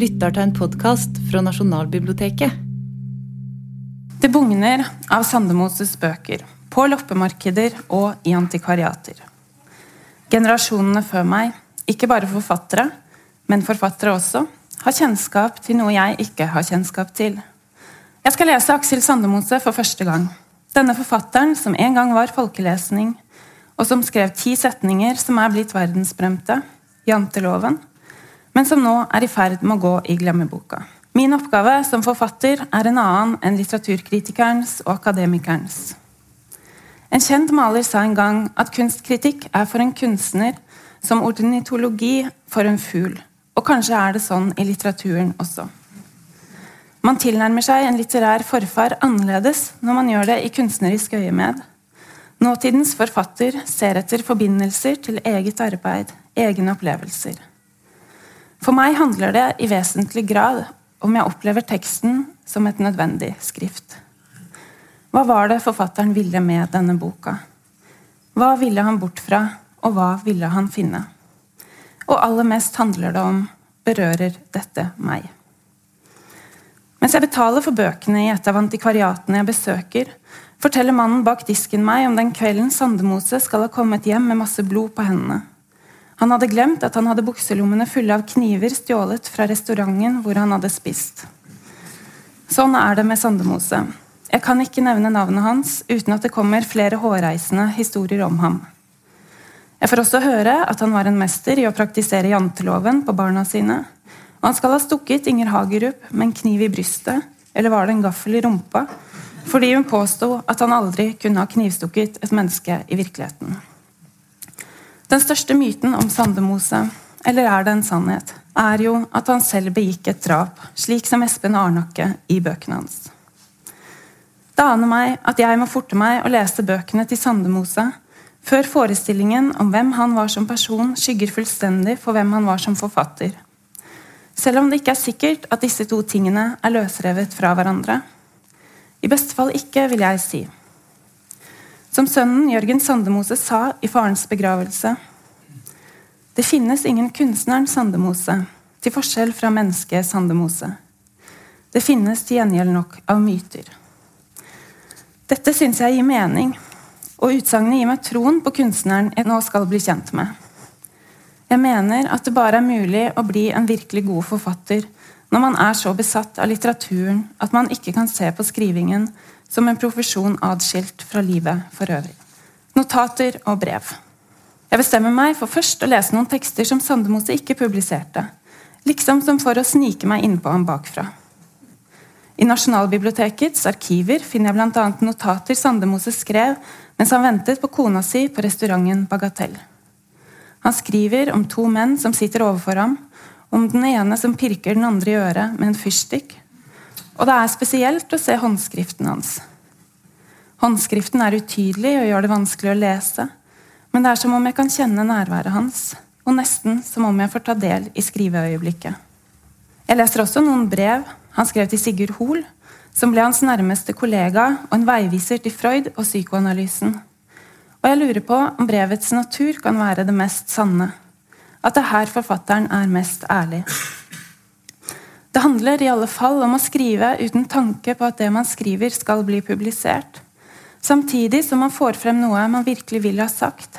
lytter til en podkast fra Nasjonalbiblioteket. Det bugner av Sandemoses bøker, på loppemarkeder og i antikvariater. Generasjonene før meg, ikke bare forfattere, men forfattere også, har kjennskap til noe jeg ikke har kjennskap til. Jeg skal lese Aksel Sandemose for første gang. Denne forfatteren, som en gang var folkelesning, og som skrev ti setninger som er blitt verdensberømte, janteloven, men som nå er i ferd med å gå i glemmeboka. Min oppgave som forfatter er en annen enn litteraturkritikerens og akademikerens. En kjent maler sa en gang at kunstkritikk er for en kunstner som ornitologi for en fugl. Og kanskje er det sånn i litteraturen også. Man tilnærmer seg en litterær forfar annerledes når man gjør det i kunstnerisk øyemed. Nåtidens forfatter ser etter forbindelser til eget arbeid, egne opplevelser. For meg handler det i vesentlig grad om jeg opplever teksten som et nødvendig skrift. Hva var det forfatteren ville med denne boka? Hva ville han bort fra, og hva ville han finne? Og aller mest handler det om berører dette meg? Mens jeg betaler for bøkene i et av antikvariatene jeg besøker, forteller mannen bak disken meg om den kvelden Sandemose skal ha kommet hjem med masse blod på hendene. Han hadde glemt at han hadde bukselommene fulle av kniver stjålet fra restauranten hvor han hadde spist. Sånn er det med Sandemose. Jeg kan ikke nevne navnet hans uten at det kommer flere hårreisende historier om ham. Jeg får også høre at han var en mester i å praktisere janteloven på barna sine. Og han skal ha stukket Inger Hagerup med en kniv i brystet, eller var det en gaffel i rumpa, fordi hun påsto at han aldri kunne ha knivstukket et menneske i virkeligheten. Den største myten om Sandemose, eller er det en sannhet, er jo at han selv begikk et drap, slik som Espen Arnakke i bøkene hans. Det aner meg at jeg må forte meg å lese bøkene til Sandemose før forestillingen om hvem han var som person, skygger fullstendig for hvem han var som forfatter. Selv om det ikke er sikkert at disse to tingene er løsrevet fra hverandre. I beste fall ikke, vil jeg si. Som sønnen Jørgen Sandemose sa i farens begravelse Det finnes ingen kunstneren Sandemose, til forskjell fra mennesket Sandemose. Det finnes til gjengjeld nok av myter. Dette syns jeg gir mening, og utsagnet gir meg troen på kunstneren jeg nå skal bli kjent med. Jeg mener at det bare er mulig å bli en virkelig god forfatter når man er så besatt av litteraturen at man ikke kan se på skrivingen som en profesjon adskilt fra livet for øvrig. Notater og brev. Jeg bestemmer meg for først å lese noen tekster som Sandemose ikke publiserte, liksom som for å snike meg innpå ham bakfra. I Nasjonalbibliotekets arkiver finner jeg bl.a. notater Sandemose skrev mens han ventet på kona si på restauranten Bagatell. Han skriver om to menn som sitter overfor ham, om den ene som pirker den andre i øret med en fyrstikk, og det er spesielt å se håndskriften hans. Håndskriften er utydelig og gjør det vanskelig å lese, men det er som om jeg kan kjenne nærværet hans, og nesten som om jeg får ta del i skriveøyeblikket. Jeg leser også noen brev han skrev til Sigurd Hoel, som ble hans nærmeste kollega og en veiviser til Freud og psykoanalysen. Og jeg lurer på om brevets natur kan være det mest sanne. At det er her forfatteren er mest ærlig. Det handler i alle fall om å skrive uten tanke på at det man skriver, skal bli publisert. Samtidig som man får frem noe man virkelig vil ha sagt,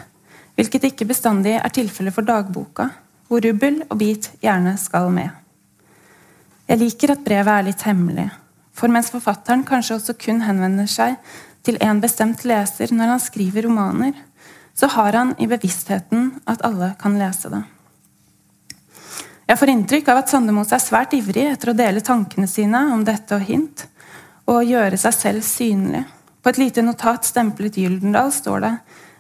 hvilket ikke bestandig er tilfellet for dagboka, hvor rubbel og bit gjerne skal med. Jeg liker at brevet er litt hemmelig, for mens forfatteren kanskje også kun henvender seg til en bestemt leser når han skriver romaner, så har han i bevisstheten at alle kan lese det. Jeg får inntrykk av at Sandemose er svært ivrig etter å dele tankene sine om dette og hint, og gjøre seg selv synlig. På et lite notat stemplet Gyldendal står det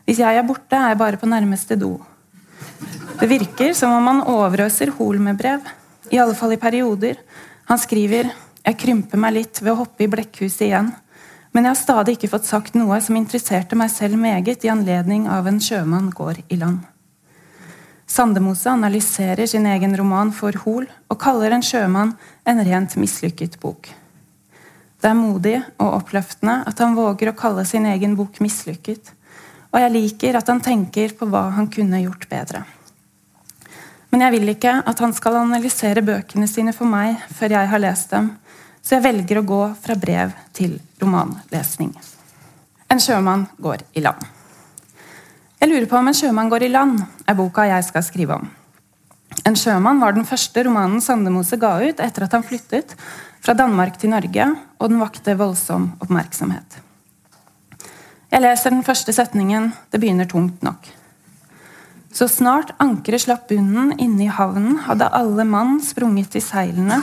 hvis jeg er borte, er jeg bare på nærmeste do. Det virker som om han overøser Hol med brev, i alle fall i perioder. Han skriver jeg krymper meg litt ved å hoppe i blekkhuset igjen, men jeg har stadig ikke fått sagt noe som interesserte meg selv meget i anledning av en sjømann går i land. Sandemose analyserer sin egen roman for Hol og kaller En sjømann en rent mislykket bok. Det er modig og oppløftende at han våger å kalle sin egen bok mislykket, og jeg liker at han tenker på hva han kunne gjort bedre. Men jeg vil ikke at han skal analysere bøkene sine for meg før jeg har lest dem, så jeg velger å gå fra brev til romanlesning. En sjømann går i land. Jeg lurer på om En sjømann går i land er boka jeg skal skrive om. En sjømann var den første romanen Sandemose ga ut etter at han flyttet fra Danmark til Norge, og den vakte voldsom oppmerksomhet. Jeg leser den første setningen. Det begynner tungt nok. Så snart ankeret slapp bunnen inne i havnen, hadde alle mann sprunget i seilene,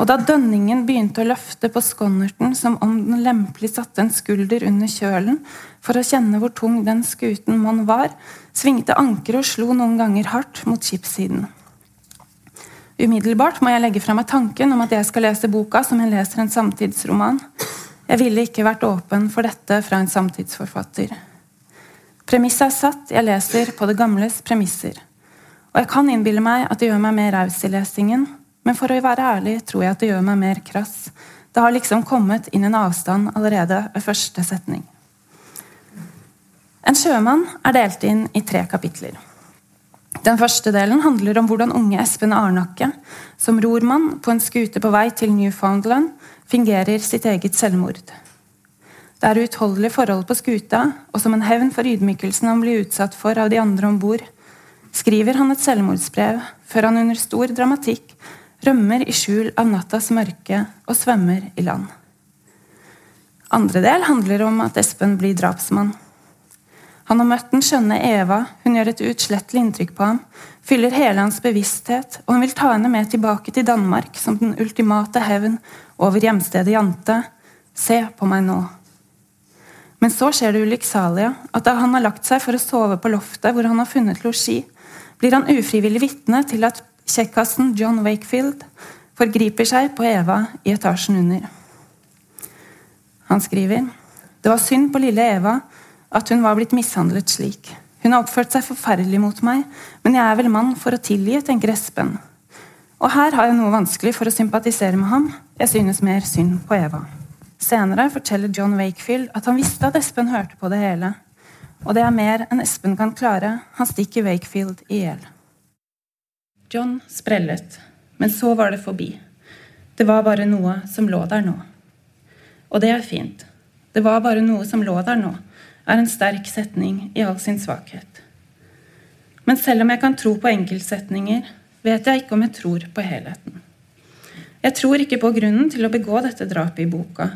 og da dønningen begynte å løfte på skonnerten som om den lempelig satte en skulder under kjølen for å kjenne hvor tung den skuten man var, svingte ankeret og slo noen ganger hardt mot skipssiden. Umiddelbart må jeg legge fra meg tanken om at jeg skal lese boka som jeg leser en samtidsroman. Jeg ville ikke vært åpen for dette fra en samtidsforfatter. Premisset er satt, jeg leser på det gamles premisser. Og jeg kan innbille meg at det gjør meg mer raus i lesingen, men for å være ærlig tror jeg at det gjør meg mer krass. Det har liksom kommet inn en avstand allerede ved første setning. En sjømann er delt inn i tre kapitler. Den første delen handler om hvordan unge Espen Arnakke, som rormann på en skute på vei til Newfoundland, fingerer sitt eget selvmord. Det er uutholdelige forhold på skuta, og som en hevn for ydmykelsen han blir utsatt for av de andre om bord, skriver han et selvmordsbrev før han under stor dramatikk rømmer i skjul av nattas mørke og svømmer i land. Andre del handler om at Espen blir drapsmann. Han har møtt den skjønne Eva, hun gjør et uutslettelig inntrykk på ham, fyller hele hans bevissthet, og han vil ta henne med tilbake til Danmark som den ultimate hevn over hjemstedet Jante. Se på meg nå. Men så skjer det ulykksalige at da han har lagt seg for å sove på loftet hvor han har funnet losji, blir han ufrivillig vitne til at kjekkasen John Wakefield forgriper seg på Eva i etasjen under. Han skriver det var synd på lille Eva at hun var blitt mishandlet slik. Hun har oppført seg forferdelig mot meg, men jeg er vel mann for å tilgi, tenker Espen. Og her har jeg noe vanskelig for å sympatisere med ham. Jeg synes mer synd på Eva. Senere forteller John Wakefield at han visste at Espen hørte på det hele. Og det er mer enn Espen kan klare. Han stikker Wakefield i hjel. John sprellet, men så var det forbi. Det var bare noe som lå der nå. Og det er fint. Det var bare noe som lå der nå, er en sterk setning i all sin svakhet. Men selv om jeg kan tro på enkeltsetninger, vet jeg ikke om jeg tror på helheten. Jeg tror ikke på grunnen til å begå dette drapet i boka,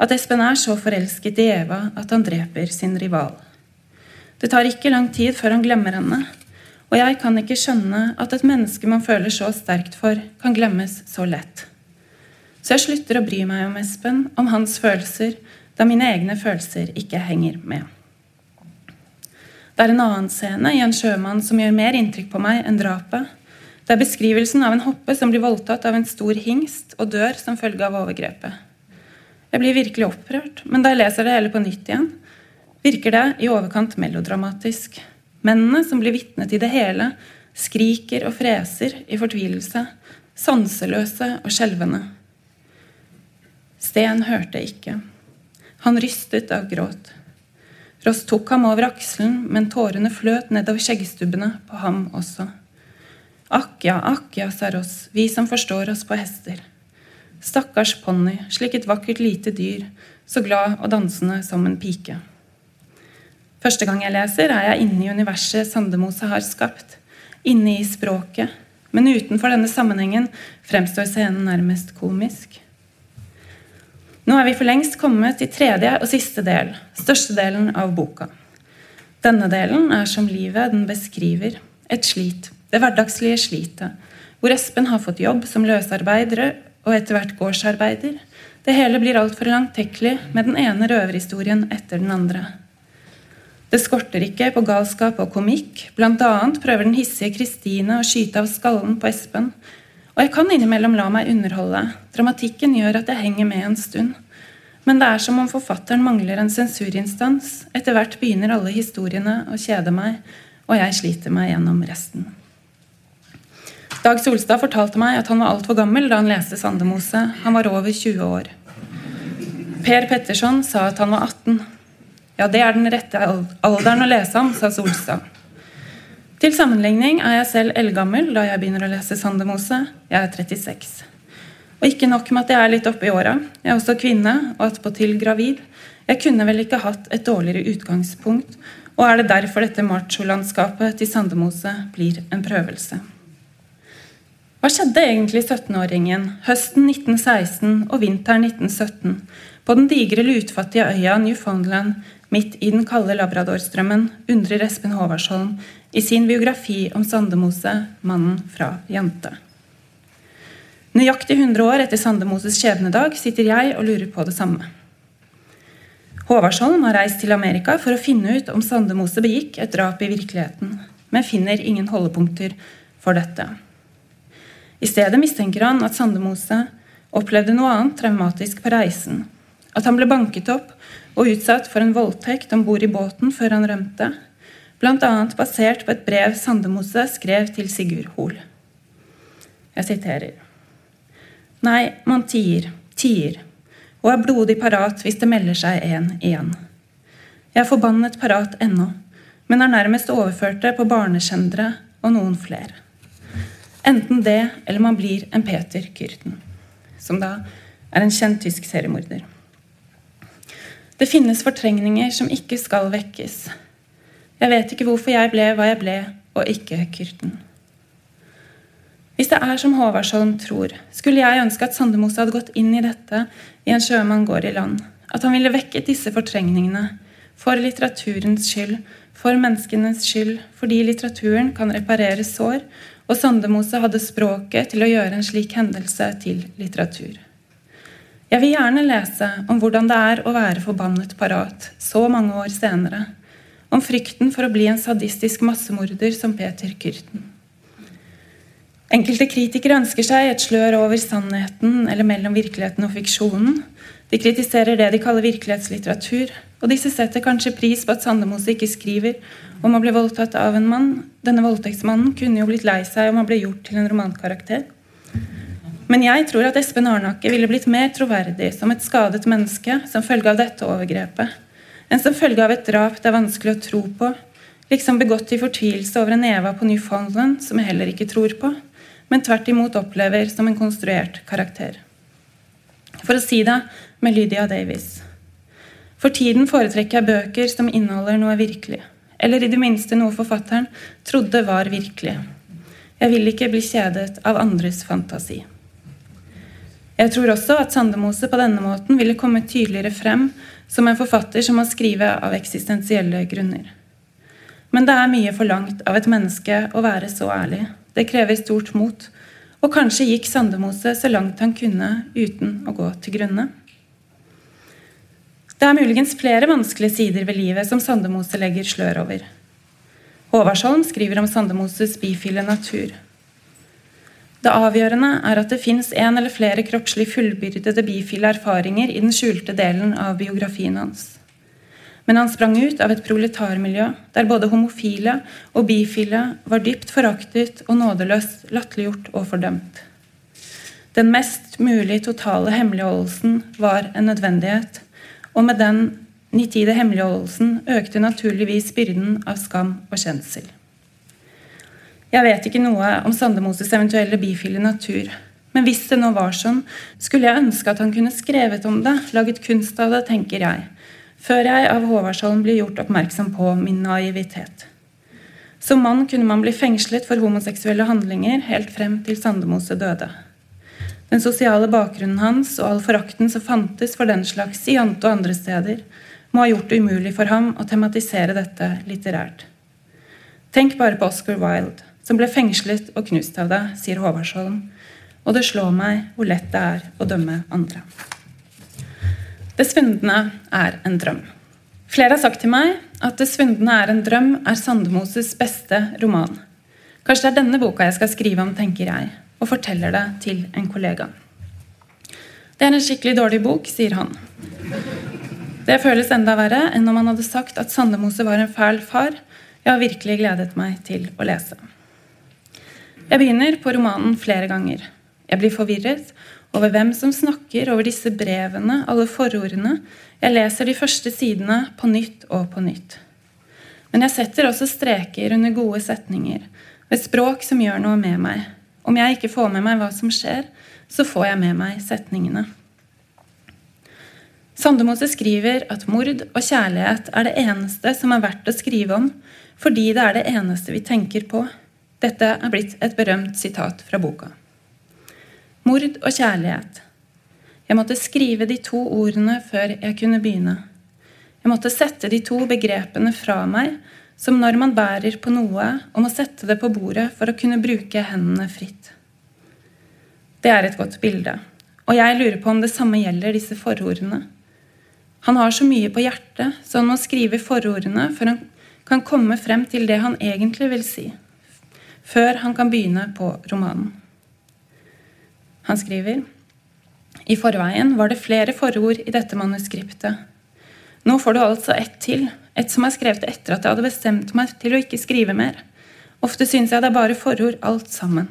at Espen er så forelsket i Eva at han dreper sin rival. Det tar ikke lang tid før han glemmer henne, og jeg kan ikke skjønne at et menneske man føler så sterkt for, kan glemmes så lett. Så jeg slutter å bry meg om Espen, om hans følelser, da mine egne følelser ikke henger med. Det er en annen scene i en sjømann som gjør mer inntrykk på meg enn drapet. Det er beskrivelsen av en hoppe som blir voldtatt av en stor hingst og dør som følge av overgrepet. Jeg blir virkelig opprørt, men da jeg leser det hele på nytt igjen, virker det i overkant melodramatisk. Mennene som blir vitne til det hele, skriker og freser i fortvilelse, sanseløse og skjelvende. Sten hørte ikke. Han rystet av gråt. Ross tok ham over akselen, men tårene fløt nedover skjeggstubbene på ham også. Akk ja, akk ja, sa Ross, vi som forstår oss på hester. Stakkars ponni, slik et vakkert lite dyr, så glad og dansende som en pike. Første gang jeg leser, er jeg inne i universet Sandemose har skapt, inne i språket, men utenfor denne sammenhengen fremstår scenen nærmest komisk. Nå er vi for lengst kommet til tredje og siste del, størstedelen av boka. Denne delen er som livet den beskriver, et slit det hverdagslige slitet, hvor Espen har fått jobb som løsarbeider og etter hvert gårdsarbeider. Det hele blir altfor langtekkelig med den ene røverhistorien etter den andre. Det skorter ikke på galskap og komikk. Blant annet prøver den hissige Kristine å skyte av skallen på Espen. Og jeg kan innimellom la meg underholde. Dramatikken gjør at jeg henger med en stund. Men det er som om forfatteren mangler en sensurinstans. Etter hvert begynner alle historiene å kjede meg, og jeg sliter meg gjennom resten. Dag Solstad fortalte meg at han var altfor gammel da han leste Sandemose. Han var over 20 år. Per Petterson sa at han var 18. Ja, det er den rette alderen å lese om, sa Solstad. Til sammenligning er jeg selv eldgammel da jeg begynner å lese Sandemose. Jeg er 36. Og ikke nok med at jeg er litt oppe i åra, jeg er også kvinne og attpåtil gravid. Jeg kunne vel ikke hatt et dårligere utgangspunkt, og er det derfor dette macholandskapet til Sandemose blir en prøvelse. Hva skjedde egentlig 17-åringen høsten 1916 og vinteren 1917 på den digre lutfattige øya Newfoundland midt i den kalde Labradorstrømmen, undrer Espen Håvardsholm i sin biografi om Sandemose, mannen fra Jante. Nøyaktig 100 år etter Sandemoses skjebnedag sitter jeg og lurer på det samme. Håvardsholm har reist til Amerika for å finne ut om Sandemose begikk et drap i virkeligheten, men finner ingen holdepunkter for dette. I stedet mistenker han at Sandemose opplevde noe annet traumatisk på reisen. At han ble banket opp og utsatt for en voldtekt om bord i båten før han rømte, bl.a. basert på et brev Sandemose skrev til Sigurd Hoel. Jeg siterer. Nei, man tier, tier, og er blodig parat hvis det melder seg en igjen. Jeg er forbannet parat ennå, men er nærmest overført det på barneskjendere og noen flere. Enten det, eller man blir en Peter Kyrten, som da er en kjent tysk seriemorder. Det finnes fortrengninger som ikke skal vekkes. Jeg vet ikke hvorfor jeg ble hva jeg ble, og ikke Kyrten. Hvis det er som Håvardsholm tror, skulle jeg ønske at Sandemose hadde gått inn i dette i En sjømann går i land. At han ville vekket disse fortrengningene. For litteraturens skyld, for menneskenes skyld, fordi litteraturen kan reparere sår og Sandemose hadde språket til å gjøre en slik hendelse til litteratur. Jeg vil gjerne lese om hvordan det er å være forbannet parat så mange år senere, om frykten for å bli en sadistisk massemorder som Peter Kyrten. Enkelte kritikere ønsker seg et slør over sannheten eller mellom virkeligheten og fiksjonen. De kritiserer det de kaller virkelighetslitteratur, og disse setter kanskje pris på at Sandemose ikke skriver om å bli voldtatt av en mann. Denne voldtektsmannen kunne jo blitt lei seg om han ble gjort til en romankarakter. Men jeg tror at Espen Arnake ville blitt mer troverdig som et skadet menneske som følge av dette overgrepet, enn som følge av et drap det er vanskelig å tro på, liksom begått i fortvilelse over en Eva på Newfoundland som jeg heller ikke tror på, men tvert imot opplever som en konstruert karakter. For å si det med Lydia Davies. For tiden foretrekker jeg bøker som inneholder noe virkelig, eller i det minste noe forfatteren trodde var virkelig. Jeg vil ikke bli kjedet av andres fantasi. Jeg tror også at Sandemose på denne måten ville komme tydeligere frem som en forfatter som må skrive av eksistensielle grunner. Men det er mye forlangt av et menneske å være så ærlig. Det krever stort mot. Og kanskje gikk Sandemose så langt han kunne uten å gå til grunne. Det er muligens flere vanskelige sider ved livet som Sandemose legger slør over. Håvardsholm skriver om Sandemoses bifile natur. Det avgjørende er at det fins en eller flere kroppslig fullbyrdede bifile erfaringer i den skjulte delen av biografien hans. Men han sprang ut av et proletarmiljø der både homofile og bifile var dypt foraktet og nådeløst latterliggjort og fordømt. Den mest mulig totale hemmeligholdelsen var en nødvendighet, og med den nitide hemmeligholdelsen økte naturligvis byrden av skam og kjensel. Jeg vet ikke noe om Sandemoses eventuelle bifile natur, men hvis det nå var sånn, skulle jeg ønske at han kunne skrevet om det, laget kunst av det, tenker jeg, før jeg av Håvardsholm blir gjort oppmerksom på min naivitet. Som mann kunne man bli fengslet for homoseksuelle handlinger helt frem til Sandemose døde. Den sosiale bakgrunnen hans og all forakten som fantes for den slags i Jante og andre steder, må ha gjort det umulig for ham å tematisere dette litterært. Tenk bare på Oscar Wilde, som ble fengslet og knust av det, sier Håvardsholm, og det slår meg hvor lett det er å dømme andre. Det svundne er en drøm. Flere har sagt til meg at Det svundne er en drøm er Sandemoses beste roman. Kanskje det er denne boka jeg skal skrive om, tenker jeg og forteller det til en kollega. Det er en skikkelig dårlig bok, sier han. Det føles enda verre enn om han hadde sagt at Sandemose var en fæl far. Jeg har virkelig gledet meg til å lese. Jeg begynner på romanen flere ganger. Jeg blir forvirret over hvem som snakker over disse brevene, alle forordene. Jeg leser de første sidene på nytt og på nytt. Men jeg setter også streker under gode setninger, ved språk som gjør noe med meg. Om jeg ikke får med meg hva som skjer, så får jeg med meg setningene. Sandemose skriver at mord og kjærlighet er det eneste som er verdt å skrive om, fordi det er det eneste vi tenker på. Dette er blitt et berømt sitat fra boka. Mord og kjærlighet. Jeg måtte skrive de to ordene før jeg kunne begynne. Jeg måtte sette de to begrepene fra meg, som når man bærer på noe og må sette det på bordet for å kunne bruke hendene fritt. Det er et godt bilde, og jeg lurer på om det samme gjelder disse forordene. Han har så mye på hjertet, så han må skrive forordene før han kan komme frem til det han egentlig vil si, før han kan begynne på romanen. Han skriver i forveien var det flere forord i dette manuskriptet. Nå får du altså ett til, et som er skrevet etter at jeg hadde bestemt meg til å ikke skrive mer. Ofte syns jeg det er bare forord alt sammen.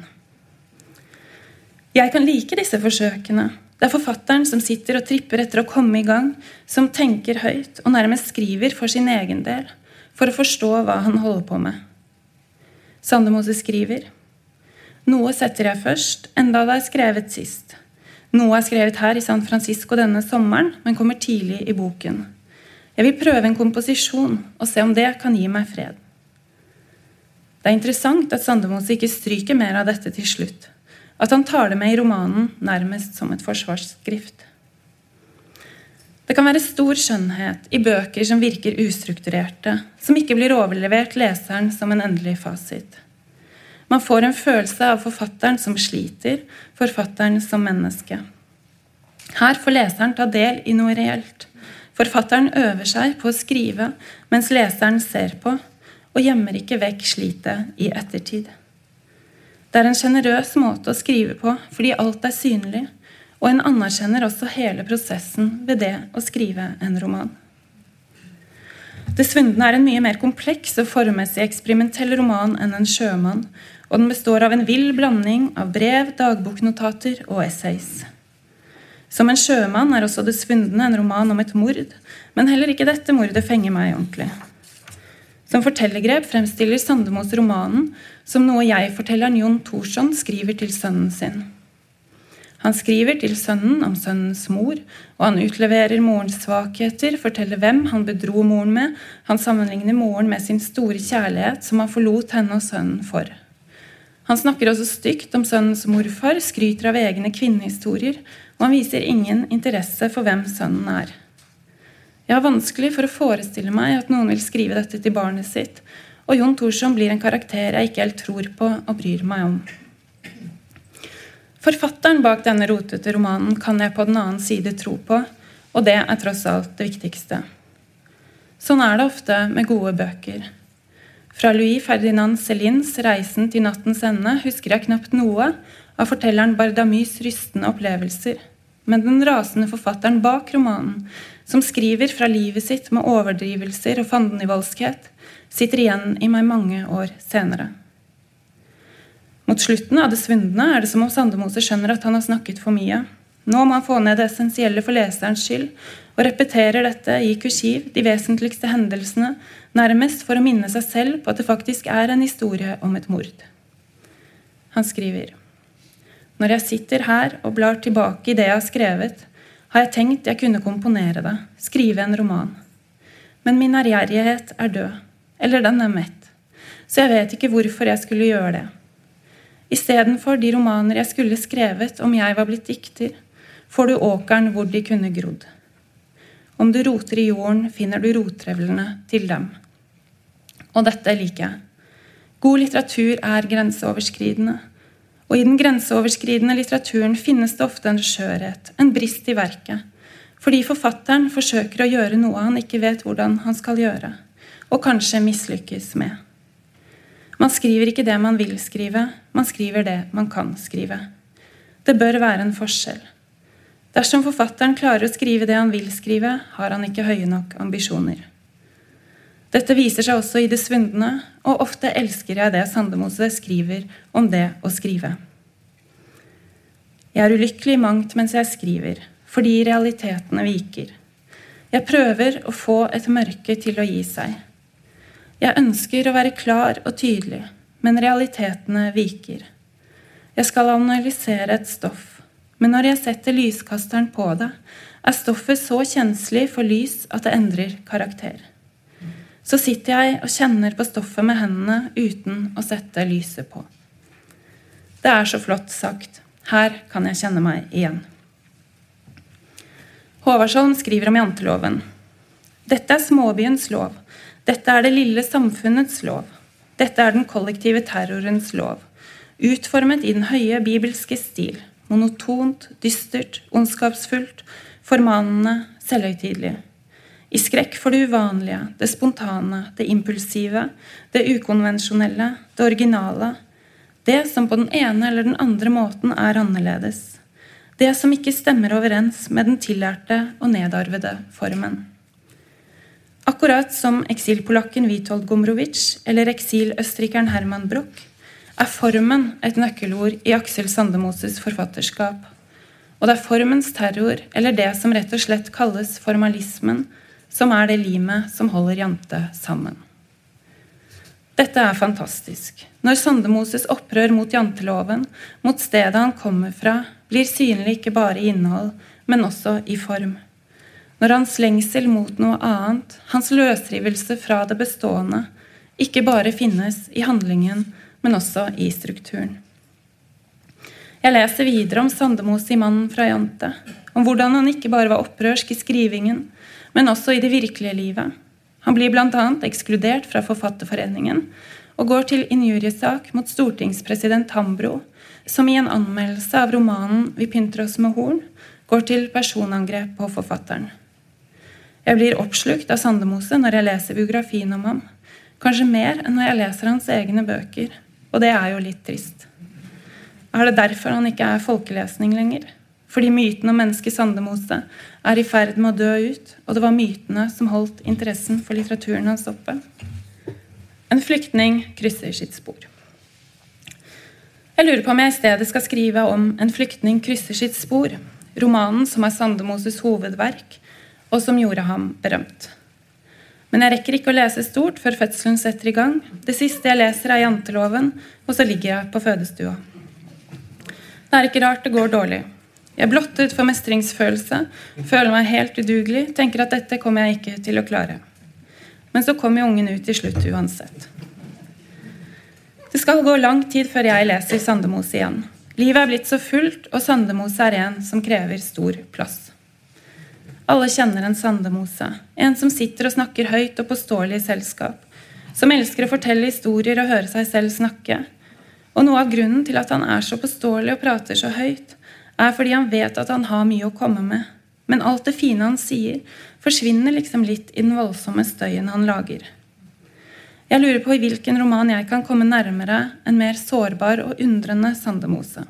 Jeg kan like disse forsøkene, det er forfatteren som sitter og tripper etter å komme i gang, som tenker høyt og nærmest skriver for sin egen del, for å forstå hva han holder på med. Sandemose skriver Noe setter jeg først, enda det er skrevet sist. Noe er skrevet her i San Francisco denne sommeren, men kommer tidlig i boken. Jeg vil prøve en komposisjon og se om det kan gi meg fred. Det er interessant at Sandemose ikke stryker mer av dette til slutt at han tar det med i romanen nærmest som et forsvarsskrift. Det kan være stor skjønnhet i bøker som virker ustrukturerte, som ikke blir overlevert leseren som en endelig fasit. Man får en følelse av forfatteren som sliter, forfatteren som menneske. Her får leseren ta del i noe reelt. Forfatteren øver seg på å skrive mens leseren ser på, og gjemmer ikke vekk slitet i ettertid. Det er en sjenerøs måte å skrive på fordi alt er synlig, og en anerkjenner også hele prosessen ved det å skrive en roman. Det svundne er en mye mer kompleks og formmessig eksperimentell roman enn En sjømann, og den består av en vill blanding av brev, dagboknotater og essays. Som En sjømann er også Det svundne en roman om et mord, men heller ikke dette mordet fenger meg ordentlig. Som fortellergrep fremstiller Sandemos romanen som noe jeg-fortelleren Jon Thorsson skriver til sønnen sin. Han skriver til sønnen om sønnens mor, og han utleverer morens svakheter, forteller hvem han bedro moren med, han sammenligner moren med sin store kjærlighet som han forlot henne og sønnen for. Han snakker også stygt om sønnens morfar, skryter av egne kvinnehistorier, og han viser ingen interesse for hvem sønnen er. Jeg har vanskelig for å forestille meg at noen vil skrive dette til barnet sitt, og Jon Thorsson blir en karakter jeg ikke helt tror på og bryr meg om. Forfatteren bak denne rotete romanen kan jeg på den annen side tro på, og det er tross alt det viktigste. Sånn er det ofte med gode bøker. Fra Louis Ferdinand Celins 'Reisen til nattens ende' husker jeg knapt noe av fortelleren Bardamys rystende opplevelser, men den rasende forfatteren bak romanen som skriver fra livet sitt med overdrivelser og fandenivoldskhet, sitter igjen i meg mange år senere. Mot slutten av Det svundne er det som om Sandemose skjønner at han har snakket for mye. Nå må han få ned det essensielle for leserens skyld, og repeterer dette i kursiv, de vesentligste hendelsene, nærmest for å minne seg selv på at det faktisk er en historie om et mord. Han skriver Når jeg sitter her og blar tilbake i det jeg har skrevet, har jeg tenkt jeg kunne komponere det, skrive en roman. Men min ærgjerrighet er død. Eller den er mett. Så jeg vet ikke hvorfor jeg skulle gjøre det. Istedenfor de romaner jeg skulle skrevet om jeg var blitt dikter, får du åkeren hvor de kunne grodd. Om du roter i jorden, finner du rotrevlene til dem. Og dette liker jeg. God litteratur er grenseoverskridende. Og i den grenseoverskridende litteraturen finnes det ofte en skjørhet, en brist i verket, fordi forfatteren forsøker å gjøre noe han ikke vet hvordan han skal gjøre, og kanskje mislykkes med. Man skriver ikke det man vil skrive, man skriver det man kan skrive. Det bør være en forskjell. Dersom forfatteren klarer å skrive det han vil skrive, har han ikke høye nok ambisjoner. Dette viser seg også i det svundne, og ofte elsker jeg det Sandemose skriver om det å skrive. Jeg er ulykkelig i mangt mens jeg skriver, fordi realitetene viker. Jeg prøver å få et mørke til å gi seg. Jeg ønsker å være klar og tydelig, men realitetene viker. Jeg skal analysere et stoff, men når jeg setter lyskasteren på det, er stoffet så kjenslig for lys at det endrer karakter. Så sitter jeg og kjenner på stoffet med hendene uten å sette lyset på. Det er så flott sagt. Her kan jeg kjenne meg igjen. Håvardsholm skriver om janteloven. Dette er småbyens lov. Dette er det lille samfunnets lov. Dette er den kollektive terrorens lov. Utformet i den høye bibelske stil. Monotont, dystert, ondskapsfullt, formanende, selvhøytidelig. I skrekk for det uvanlige, det spontane, det impulsive, det ukonvensjonelle, det originale. Det som på den ene eller den andre måten er annerledes. Det som ikke stemmer overens med den tillærte og nedarvede formen. Akkurat som eksilpolakken Witold Gomrovic eller eksiløsterrikeren Herman Broch er formen et nøkkelord i Aksel Sandemoses forfatterskap. Og det er formens terror, eller det som rett og slett kalles formalismen, som er det limet som holder Jante sammen. Dette er fantastisk. Når Sandemoses opprør mot janteloven, mot stedet han kommer fra, blir synlig ikke bare i innhold, men også i form. Når hans lengsel mot noe annet, hans løsrivelse fra det bestående, ikke bare finnes i handlingen, men også i strukturen. Jeg leser videre om Sandemos i 'Mannen fra Jante', om hvordan han ikke bare var opprørsk i skrivingen, men også i det virkelige livet. Han blir bl.a. ekskludert fra Forfatterforeningen og går til injuriesak mot stortingspresident Hambro som i en anmeldelse av romanen 'Vi pynter oss med horn' går til personangrep på forfatteren. Jeg blir oppslukt av Sandemose når jeg leser biografien om ham. Kanskje mer enn når jeg leser hans egne bøker. Og det er jo litt trist. Er det derfor han ikke er folkelesning lenger? Fordi myten om mennesket Sandemose er i ferd med å dø ut, og det var mytene som holdt interessen for litteraturen hans oppe? En flyktning krysser sitt spor. Jeg lurer på om jeg i stedet skal skrive om En flyktning krysser sitt spor, romanen som er Sandemoses hovedverk, og som gjorde ham berømt. Men jeg rekker ikke å lese stort før fødselen setter i gang. Det siste jeg leser, er janteloven, og så ligger jeg på fødestua. Det er ikke rart det går dårlig. Jeg er blottet for mestringsfølelse, føler meg helt udugelig, tenker at dette kommer jeg ikke til å klare. Men så kommer ungen ut til slutt uansett. Det skal gå lang tid før jeg leser Sandemose igjen. Livet er blitt så fullt, og Sandemose er en som krever stor plass. Alle kjenner en Sandemose, en som sitter og snakker høyt og påståelig i selskap, som elsker å fortelle historier og høre seg selv snakke. Og noe av grunnen til at han er så påståelig og prater så høyt, er fordi han vet at han har mye å komme med. Men alt det fine han sier, forsvinner liksom litt i den voldsomme støyen han lager. Jeg lurer på i hvilken roman jeg kan komme nærmere en mer sårbar og undrende Sandemose.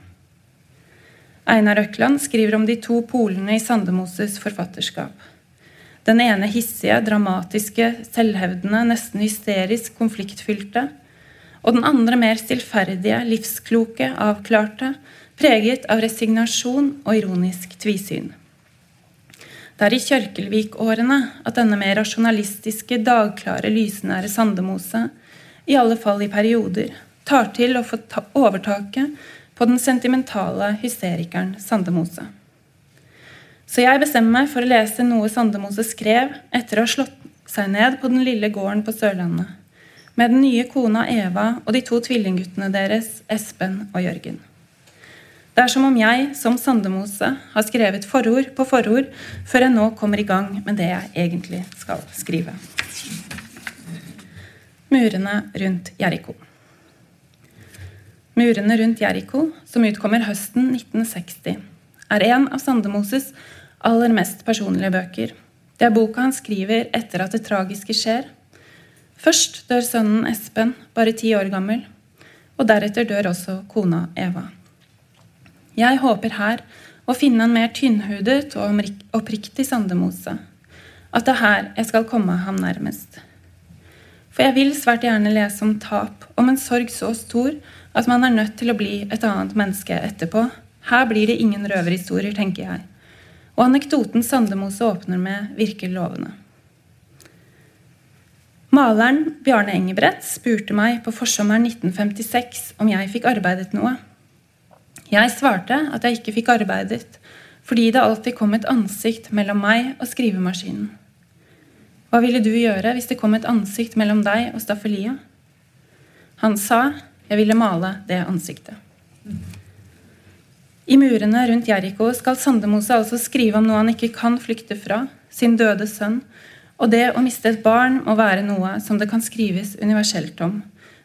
Einar Økland skriver om de to polene i Sandemoses forfatterskap. Den ene hissige, dramatiske, selvhevdende, nesten hysterisk konfliktfylte. Og den andre mer stillferdige, livskloke, avklarte, preget av resignasjon og ironisk tvisyn. Det er i Kjørkelvik-årene at denne mer rasjonalistiske, dagklare, lysnære Sandemose, i alle fall i perioder, tar til å få overtaket på den sentimentale hysterikeren Sandemose. Så jeg bestemmer meg for å lese noe Sandemose skrev etter å ha slått seg ned på den lille gården på Sørlandet, med den nye kona Eva og de to tvillingguttene deres, Espen og Jørgen. Det er som om jeg, som Sandemose, har skrevet forord på forord før jeg nå kommer i gang med det jeg egentlig skal skrive. Murene rundt Jeriko. Murene rundt Jeriko, som utkommer høsten 1960, er en av Sandemoses aller mest personlige bøker. Det er boka han skriver etter at det tragiske skjer. Først dør sønnen Espen, bare ti år gammel, og deretter dør også kona Eva. Jeg håper her å finne en mer tynnhudet og oppriktig Sandemose. At det er her jeg skal komme ham nærmest. For jeg vil svært gjerne lese om tap, om en sorg så stor at man er nødt til å bli et annet menneske etterpå. Her blir det ingen røverhistorier, tenker jeg. Og anekdoten Sandemose åpner med, virker lovende. Maleren Bjarne Engebrett spurte meg på forsommeren 1956 om jeg fikk arbeidet noe. Jeg svarte at jeg ikke fikk arbeidet fordi det alltid kom et ansikt mellom meg og skrivemaskinen. Hva ville du gjøre hvis det kom et ansikt mellom deg og staffeliet? Han sa jeg ville male det ansiktet. I murene rundt Jeriko skal Sandemose altså skrive om noe han ikke kan flykte fra, sin døde sønn, og det å miste et barn må være noe som det kan skrives universelt om.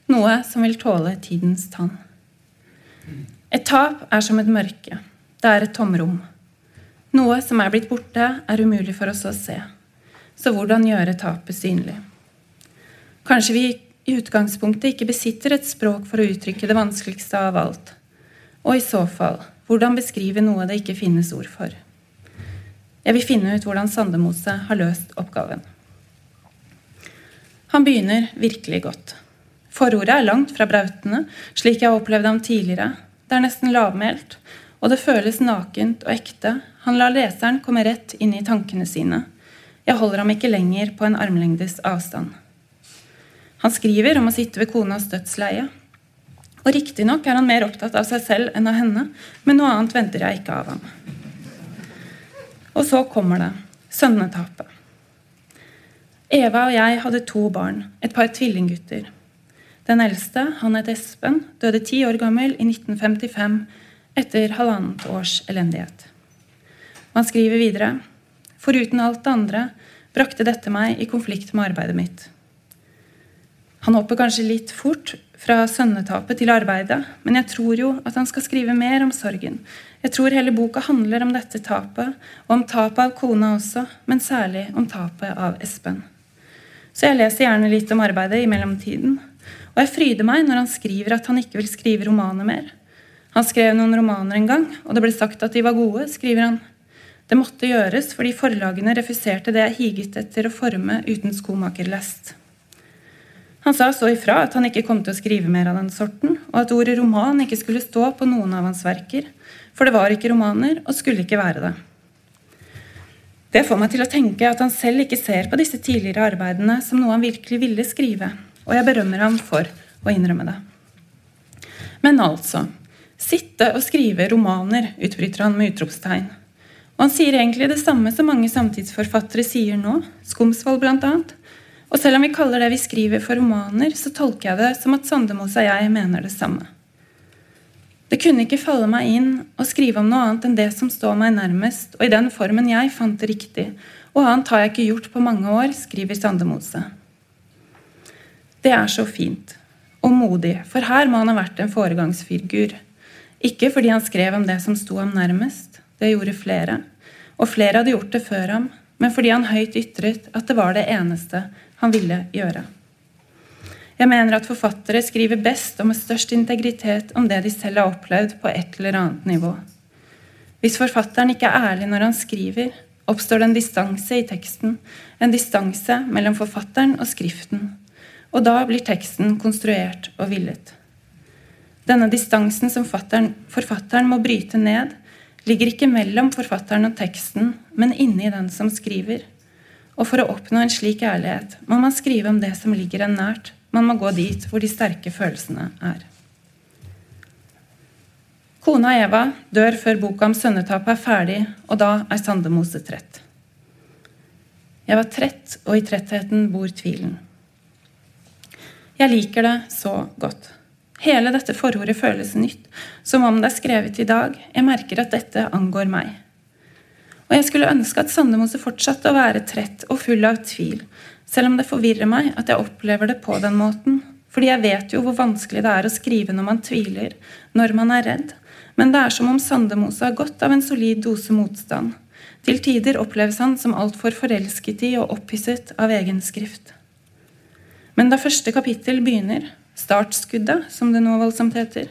Noe som vil tåle tidens tann. Et tap er som et mørke. Det er et tomrom. Noe som er blitt borte, er umulig for oss å se. Så hvordan gjøre tapet synlig? Kanskje vi i utgangspunktet ikke besitter et språk for å uttrykke det vanskeligste av alt. Og i så fall, hvordan beskrive noe det ikke finnes ord for? Jeg vil finne ut hvordan Sandemose har løst oppgaven. Han begynner virkelig godt. Forordet er langt fra brautende, slik jeg opplevde ham tidligere. Det er nesten lavmælt, og det føles nakent og ekte. Han lar leseren komme rett inn i tankene sine. Jeg holder ham ikke lenger på en armlengdes avstand. Han skriver om å sitte ved konas dødsleie. Og riktignok er han mer opptatt av seg selv enn av henne, men noe annet venter jeg ikke av ham. Og så kommer det sønnetapet. Eva og jeg hadde to barn, et par tvillinggutter. Den eldste, han het Espen, døde ti år gammel i 1955 etter halvannet års elendighet. Man skriver videre Foruten alt det andre brakte dette meg i konflikt med arbeidet mitt. Han hopper kanskje litt fort fra sønnetapet til arbeidet, men jeg tror jo at han skal skrive mer om sorgen. Jeg tror hele boka handler om dette tapet, og om tapet av kona også, men særlig om tapet av Espen. Så jeg leser gjerne litt om arbeidet i mellomtiden. Og jeg fryder meg når han skriver at han ikke vil skrive romaner mer. Han skrev noen romaner en gang, og det ble sagt at de var gode, skriver han. Det måtte gjøres fordi forlagene refuserte det jeg higet etter å forme uten skomakerlest. Han sa så ifra at han ikke kom til å skrive mer av den sorten, og at ordet roman ikke skulle stå på noen av hans verker, for det var ikke romaner og skulle ikke være det. Det får meg til å tenke at han selv ikke ser på disse tidligere arbeidene som noe han virkelig ville skrive, og jeg berømmer ham for å innrømme det. Men altså Sitte og skrive romaner, utbryter han med utropstegn. Og han sier egentlig det samme som mange samtidsforfattere sier nå, Skomsvold bl.a., og selv om vi kaller det vi skriver for romaner, så tolker jeg det som at Sandemose og jeg mener det samme. Det kunne ikke falle meg inn å skrive om noe annet enn det som står meg nærmest, og i den formen jeg fant det riktig, og annet har jeg ikke gjort på mange år, skriver Sandemose. Det er så fint. Og modig, for her må han ha vært en foregangsfigur. Ikke fordi han skrev om det som sto ham nærmest, det gjorde flere, og flere hadde gjort det før ham, men fordi han høyt ytret at det var det eneste han ville gjøre. Jeg mener at forfattere skriver best og med størst integritet om det de selv har opplevd på et eller annet nivå. Hvis forfatteren ikke er ærlig når han skriver, oppstår det en distanse i teksten, en distanse mellom forfatteren og skriften, og da blir teksten konstruert og villet. Denne distansen som forfatteren må bryte ned, ligger ikke mellom forfatteren og teksten, men inni den som skriver. Og for å oppnå en slik ærlighet må man skrive om det som ligger en nært. Man må gå dit hvor de sterke følelsene er. Kona Eva dør før boka om sønnetapet er ferdig, og da er Sandemose trett. Jeg var trett, og i trettheten bor tvilen. Jeg liker det så godt. Hele dette forordet føles nytt, som om det er skrevet i dag. Jeg merker at dette angår meg. Og jeg skulle ønske at Sandemose fortsatte å være trett og full av tvil, selv om det forvirrer meg at jeg opplever det på den måten. Fordi jeg vet jo hvor vanskelig det er å skrive når man tviler, når man er redd. Men det er som om Sandemose har gått av en solid dose motstand. Til tider oppleves han som altfor forelsket i og opphisset av egen skrift. Men da første kapittel begynner, startskuddet, som det nå voldsomt heter,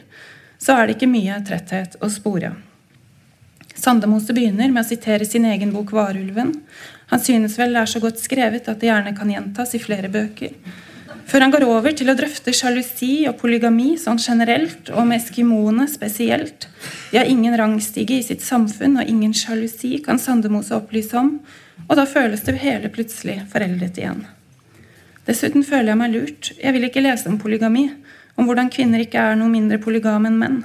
så er det ikke mye tretthet å spore. Sandemose begynner med å sitere sin egen bok 'Varulven'. Han synes vel det er så godt skrevet at det gjerne kan gjentas i flere bøker. Før han går over til å drøfte sjalusi og polygami sånn generelt, og med eskimoene spesielt. De har ingen rangstige i sitt samfunn, og ingen sjalusi kan Sandemose opplyse om, og da føles det hele plutselig foreldet igjen. Dessuten føler jeg meg lurt. Jeg vil ikke lese om polygami, om hvordan kvinner ikke er noe mindre polygame enn menn.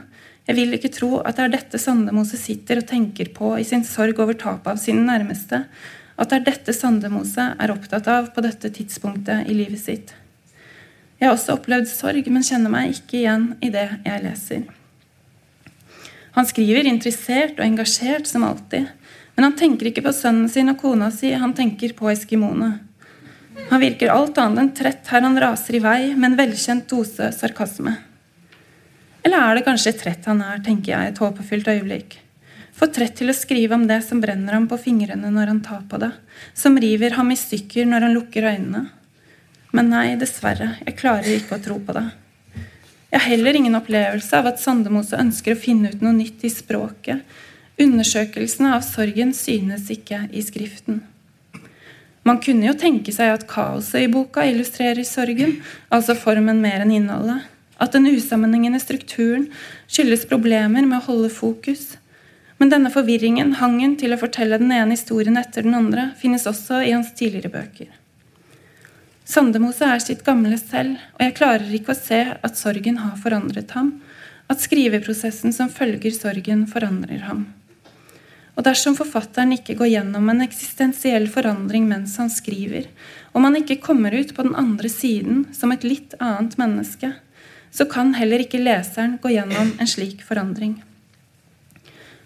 Jeg vil ikke tro at det er dette Sandemose sitter og tenker på i sin sorg over tapet av sine nærmeste, at det er dette Sandemose er opptatt av på dette tidspunktet i livet sitt. Jeg har også opplevd sorg, men kjenner meg ikke igjen i det jeg leser. Han skriver interessert og engasjert som alltid, men han tenker ikke på sønnen sin og kona si, han tenker på eskimoene. Han virker alt annet enn trett her han raser i vei med en velkjent dose sarkasme. Eller er det kanskje trett han er, tenker jeg et håpefylt øyeblikk. For trett til å skrive om det som brenner ham på fingrene når han tar på det, som river ham i stykker når han lukker øynene. Men nei, dessverre, jeg klarer ikke å tro på det. Jeg har heller ingen opplevelse av at Sandemose ønsker å finne ut noe nytt i språket. Undersøkelsene av sorgen synes ikke i skriften. Man kunne jo tenke seg at kaoset i boka illustrerer sorgen, altså formen mer enn innholdet. At den usammenhengende strukturen skyldes problemer med å holde fokus. Men denne forvirringen, hangen til å fortelle den ene historien etter den andre, finnes også i hans tidligere bøker. Sandemose er sitt gamle selv, og jeg klarer ikke å se at sorgen har forandret ham, at skriveprosessen som følger sorgen, forandrer ham. Og dersom forfatteren ikke går gjennom en eksistensiell forandring mens han skriver, og man ikke kommer ut på den andre siden som et litt annet menneske, så kan heller ikke leseren gå gjennom en slik forandring.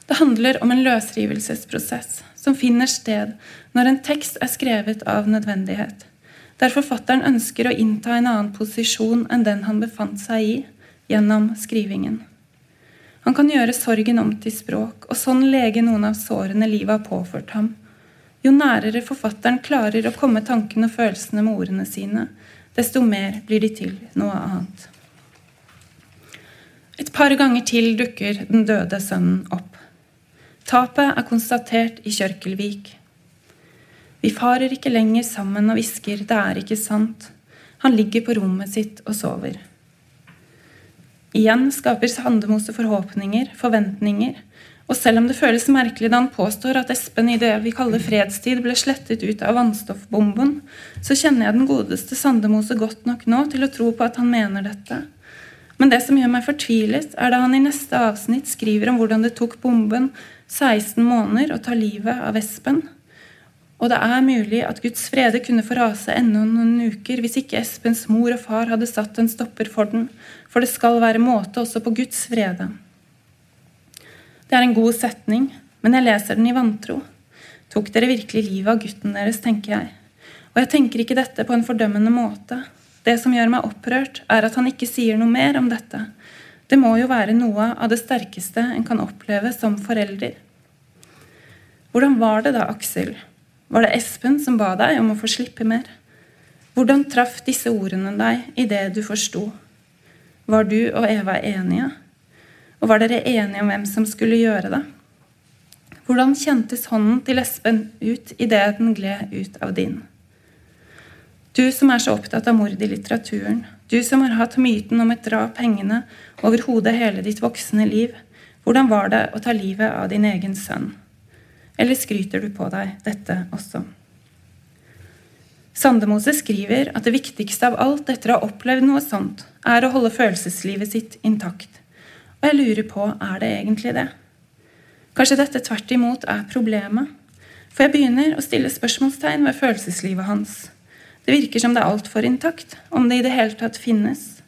Det handler om en løsrivelsesprosess som finner sted når en tekst er skrevet av nødvendighet, der forfatteren ønsker å innta en annen posisjon enn den han befant seg i gjennom skrivingen. Han kan gjøre sorgen om til språk, og sånn lege noen av sårene livet har påført ham. Jo nærere forfatteren klarer å komme tankene og følelsene med ordene sine, desto mer blir de til noe annet. Et par ganger til dukker den døde sønnen opp. Tapet er konstatert i Kjørkelvik. Vi farer ikke lenger sammen og hvisker 'det er ikke sant'. Han ligger på rommet sitt og sover. Igjen skaper Sandemose forhåpninger, forventninger, og selv om det føles merkelig da han påstår at Espen i det vi kaller fredstid ble slettet ut av vannstoffbomben, så kjenner jeg den godeste Sandemose godt nok nå til å tro på at han mener dette. Men det som gjør meg fortvilet, er da han i neste avsnitt skriver om hvordan det tok bomben 16 måneder å ta livet av Espen, og det er mulig at Guds frede kunne få rase enda noen uker hvis ikke Espens mor og far hadde satt en stopper for den, for det skal være måte også på Guds frede. Det er en god setning, men jeg leser den i vantro. Tok dere virkelig livet av gutten deres, tenker jeg. Og jeg tenker ikke dette på en fordømmende måte. Det som gjør meg opprørt, er at han ikke sier noe mer om dette. Det må jo være noe av det sterkeste en kan oppleve som forelder. Hvordan var det da, Aksel? Var det Espen som ba deg om å få slippe mer? Hvordan traff disse ordene deg i det du forsto? Var du og Eva enige? Og var dere enige om hvem som skulle gjøre det? Hvordan kjentes hånden til Espen ut idet den gled ut av din? Du som er så opptatt av mord i litteraturen, du som har hatt myten om et drap hengende over hodet hele ditt voksne liv, hvordan var det å ta livet av din egen sønn? Eller skryter du på deg dette også? Sandemose skriver at det viktigste av alt etter å ha opplevd noe sånt, er å holde følelseslivet sitt intakt. Og jeg lurer på, er det egentlig det? Kanskje dette tvert imot er problemet? For jeg begynner å stille spørsmålstegn ved følelseslivet hans. Det virker som det er altfor intakt, om det i det hele tatt finnes.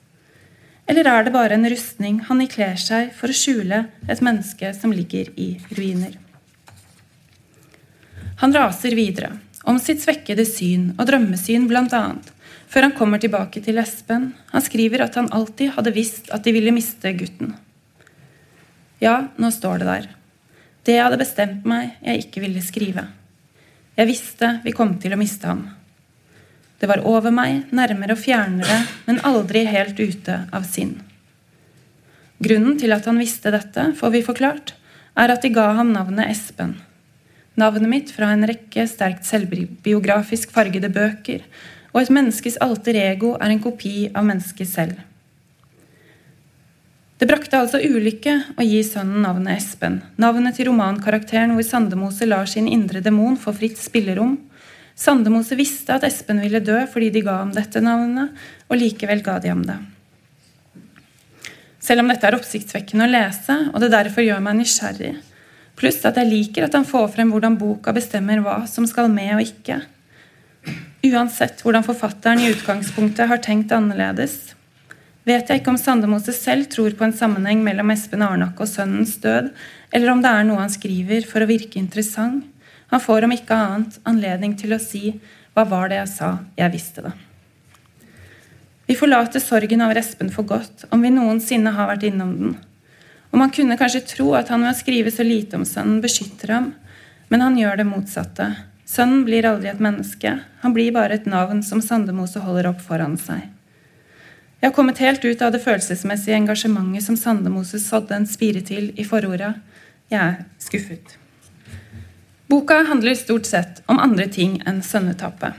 Eller er det bare en rustning han ikler seg for å skjule et menneske som ligger i ruiner? Han raser videre, om sitt svekkede syn og drømmesyn bl.a., før han kommer tilbake til Espen. Han skriver at han alltid hadde visst at de ville miste gutten. Ja, nå står det der. Det jeg hadde bestemt meg jeg ikke ville skrive. Jeg visste vi kom til å miste ham. Det var over meg, nærmere og fjernere, men aldri helt ute av sinn. Grunnen til at han visste dette, får vi forklart, er at de ga ham navnet Espen navnet mitt fra en rekke sterkt selvbiografisk fargede bøker, og et menneskes alter ego er en kopi av mennesket selv. Det brakte altså ulykke å gi sønnen navnet Espen, navnet til romankarakteren hvor Sandemose lar sin indre demon få fritt spillerom, Sandemose visste at Espen ville dø fordi de ga ham dette navnet, og likevel ga de ham det. Selv om dette er oppsiktsvekkende å lese, og det derfor gjør meg nysgjerrig, pluss at jeg liker at han får frem hvordan boka bestemmer hva som skal med og ikke. Uansett hvordan forfatteren i utgangspunktet har tenkt annerledes, vet jeg ikke om Sandemose selv tror på en sammenheng mellom Espen Arnakke og sønnens død, eller om det er noe han skriver for å virke interessant. Han får om ikke annet anledning til å si 'Hva var det jeg sa? Jeg visste det'. Vi forlater sorgen over Espen for godt, om vi noensinne har vært innom den. Og man kunne kanskje tro at han ved å skrive så lite om sønnen beskytter ham, men han gjør det motsatte. Sønnen blir aldri et menneske, han blir bare et navn som Sandemose holder opp foran seg. Jeg har kommet helt ut av det følelsesmessige engasjementet som Sandemose sådde en spire til i forordet. Jeg er skuffet. Boka handler stort sett om andre ting enn sønnetappet.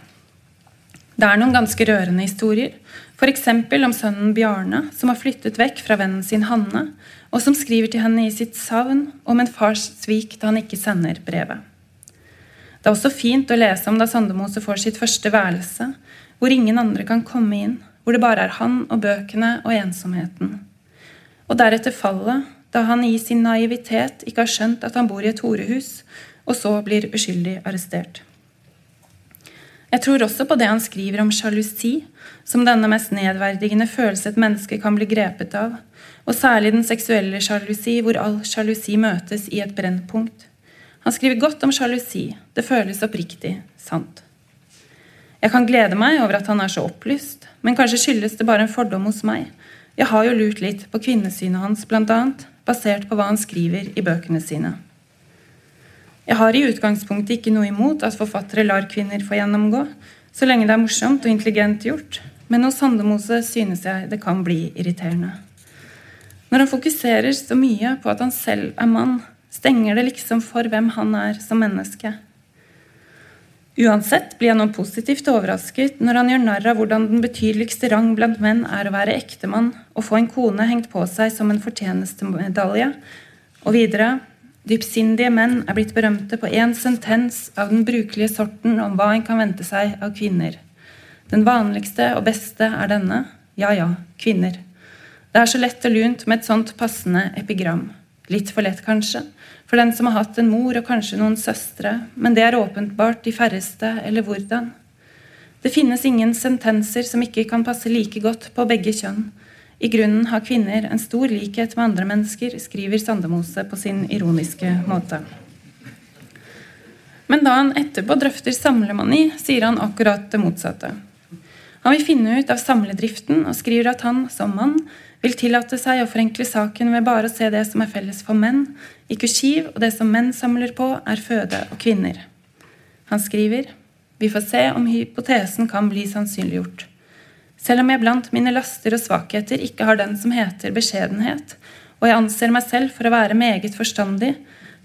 Det er noen ganske rørende historier, f.eks. om sønnen Bjarne, som har flyttet vekk fra vennen sin Hanne, og som skriver til henne i sitt savn om en fars svik da han ikke sender brevet. Det er også fint å lese om da Sandemose får sitt første værelse, hvor ingen andre kan komme inn, hvor det bare er han og bøkene og ensomheten. Og deretter fallet, da han i sin naivitet ikke har skjønt at han bor i et horehus, og så blir uskyldig arrestert. Jeg tror også på det han skriver om sjalusi, som denne mest nedverdigende følelse et menneske kan bli grepet av, og særlig den seksuelle sjalusi, hvor all sjalusi møtes i et brennpunkt. Han skriver godt om sjalusi, det føles oppriktig sant. Jeg kan glede meg over at han er så opplyst, men kanskje skyldes det bare en fordom hos meg. Jeg har jo lurt litt på kvinnesynet hans, bl.a., basert på hva han skriver i bøkene sine. Jeg har i utgangspunktet ikke noe imot at forfattere lar kvinner få gjennomgå, så lenge det er morsomt og intelligent gjort, men hos Sandemose synes jeg det kan bli irriterende. Når han fokuserer så mye på at han selv er mann, stenger det liksom for hvem han er som menneske. Uansett blir jeg nå positivt overrasket når han gjør narr av hvordan den betydeligste rang blant menn er å være ektemann og få en kone hengt på seg som en fortjenestemedalje, og videre Dypsindige menn er blitt berømte på én sentens av den brukelige sorten om hva en kan vente seg av kvinner. Den vanligste og beste er denne ja ja, kvinner. Det er så lett og lunt med et sånt passende epigram. Litt for lett, kanskje, for den som har hatt en mor og kanskje noen søstre, men det er åpenbart de færreste, eller hvordan. Det finnes ingen sentenser som ikke kan passe like godt på begge kjønn, i grunnen har kvinner en stor likhet med andre mennesker, skriver Sandemose på sin ironiske måte. Men da han etterpå drøfter samlemani, sier han akkurat det motsatte. Han vil finne ut av samledriften og skriver at han, som mann, vil tillate seg å forenkle saken ved bare å se det som er felles for menn, i kursiv, og det som menn samler på, er føde og kvinner. Han skriver vi får se om hypotesen kan bli sannsynliggjort. Selv om jeg blant mine laster og svakheter ikke har den som heter beskjedenhet, og jeg anser meg selv for å være meget forstandig,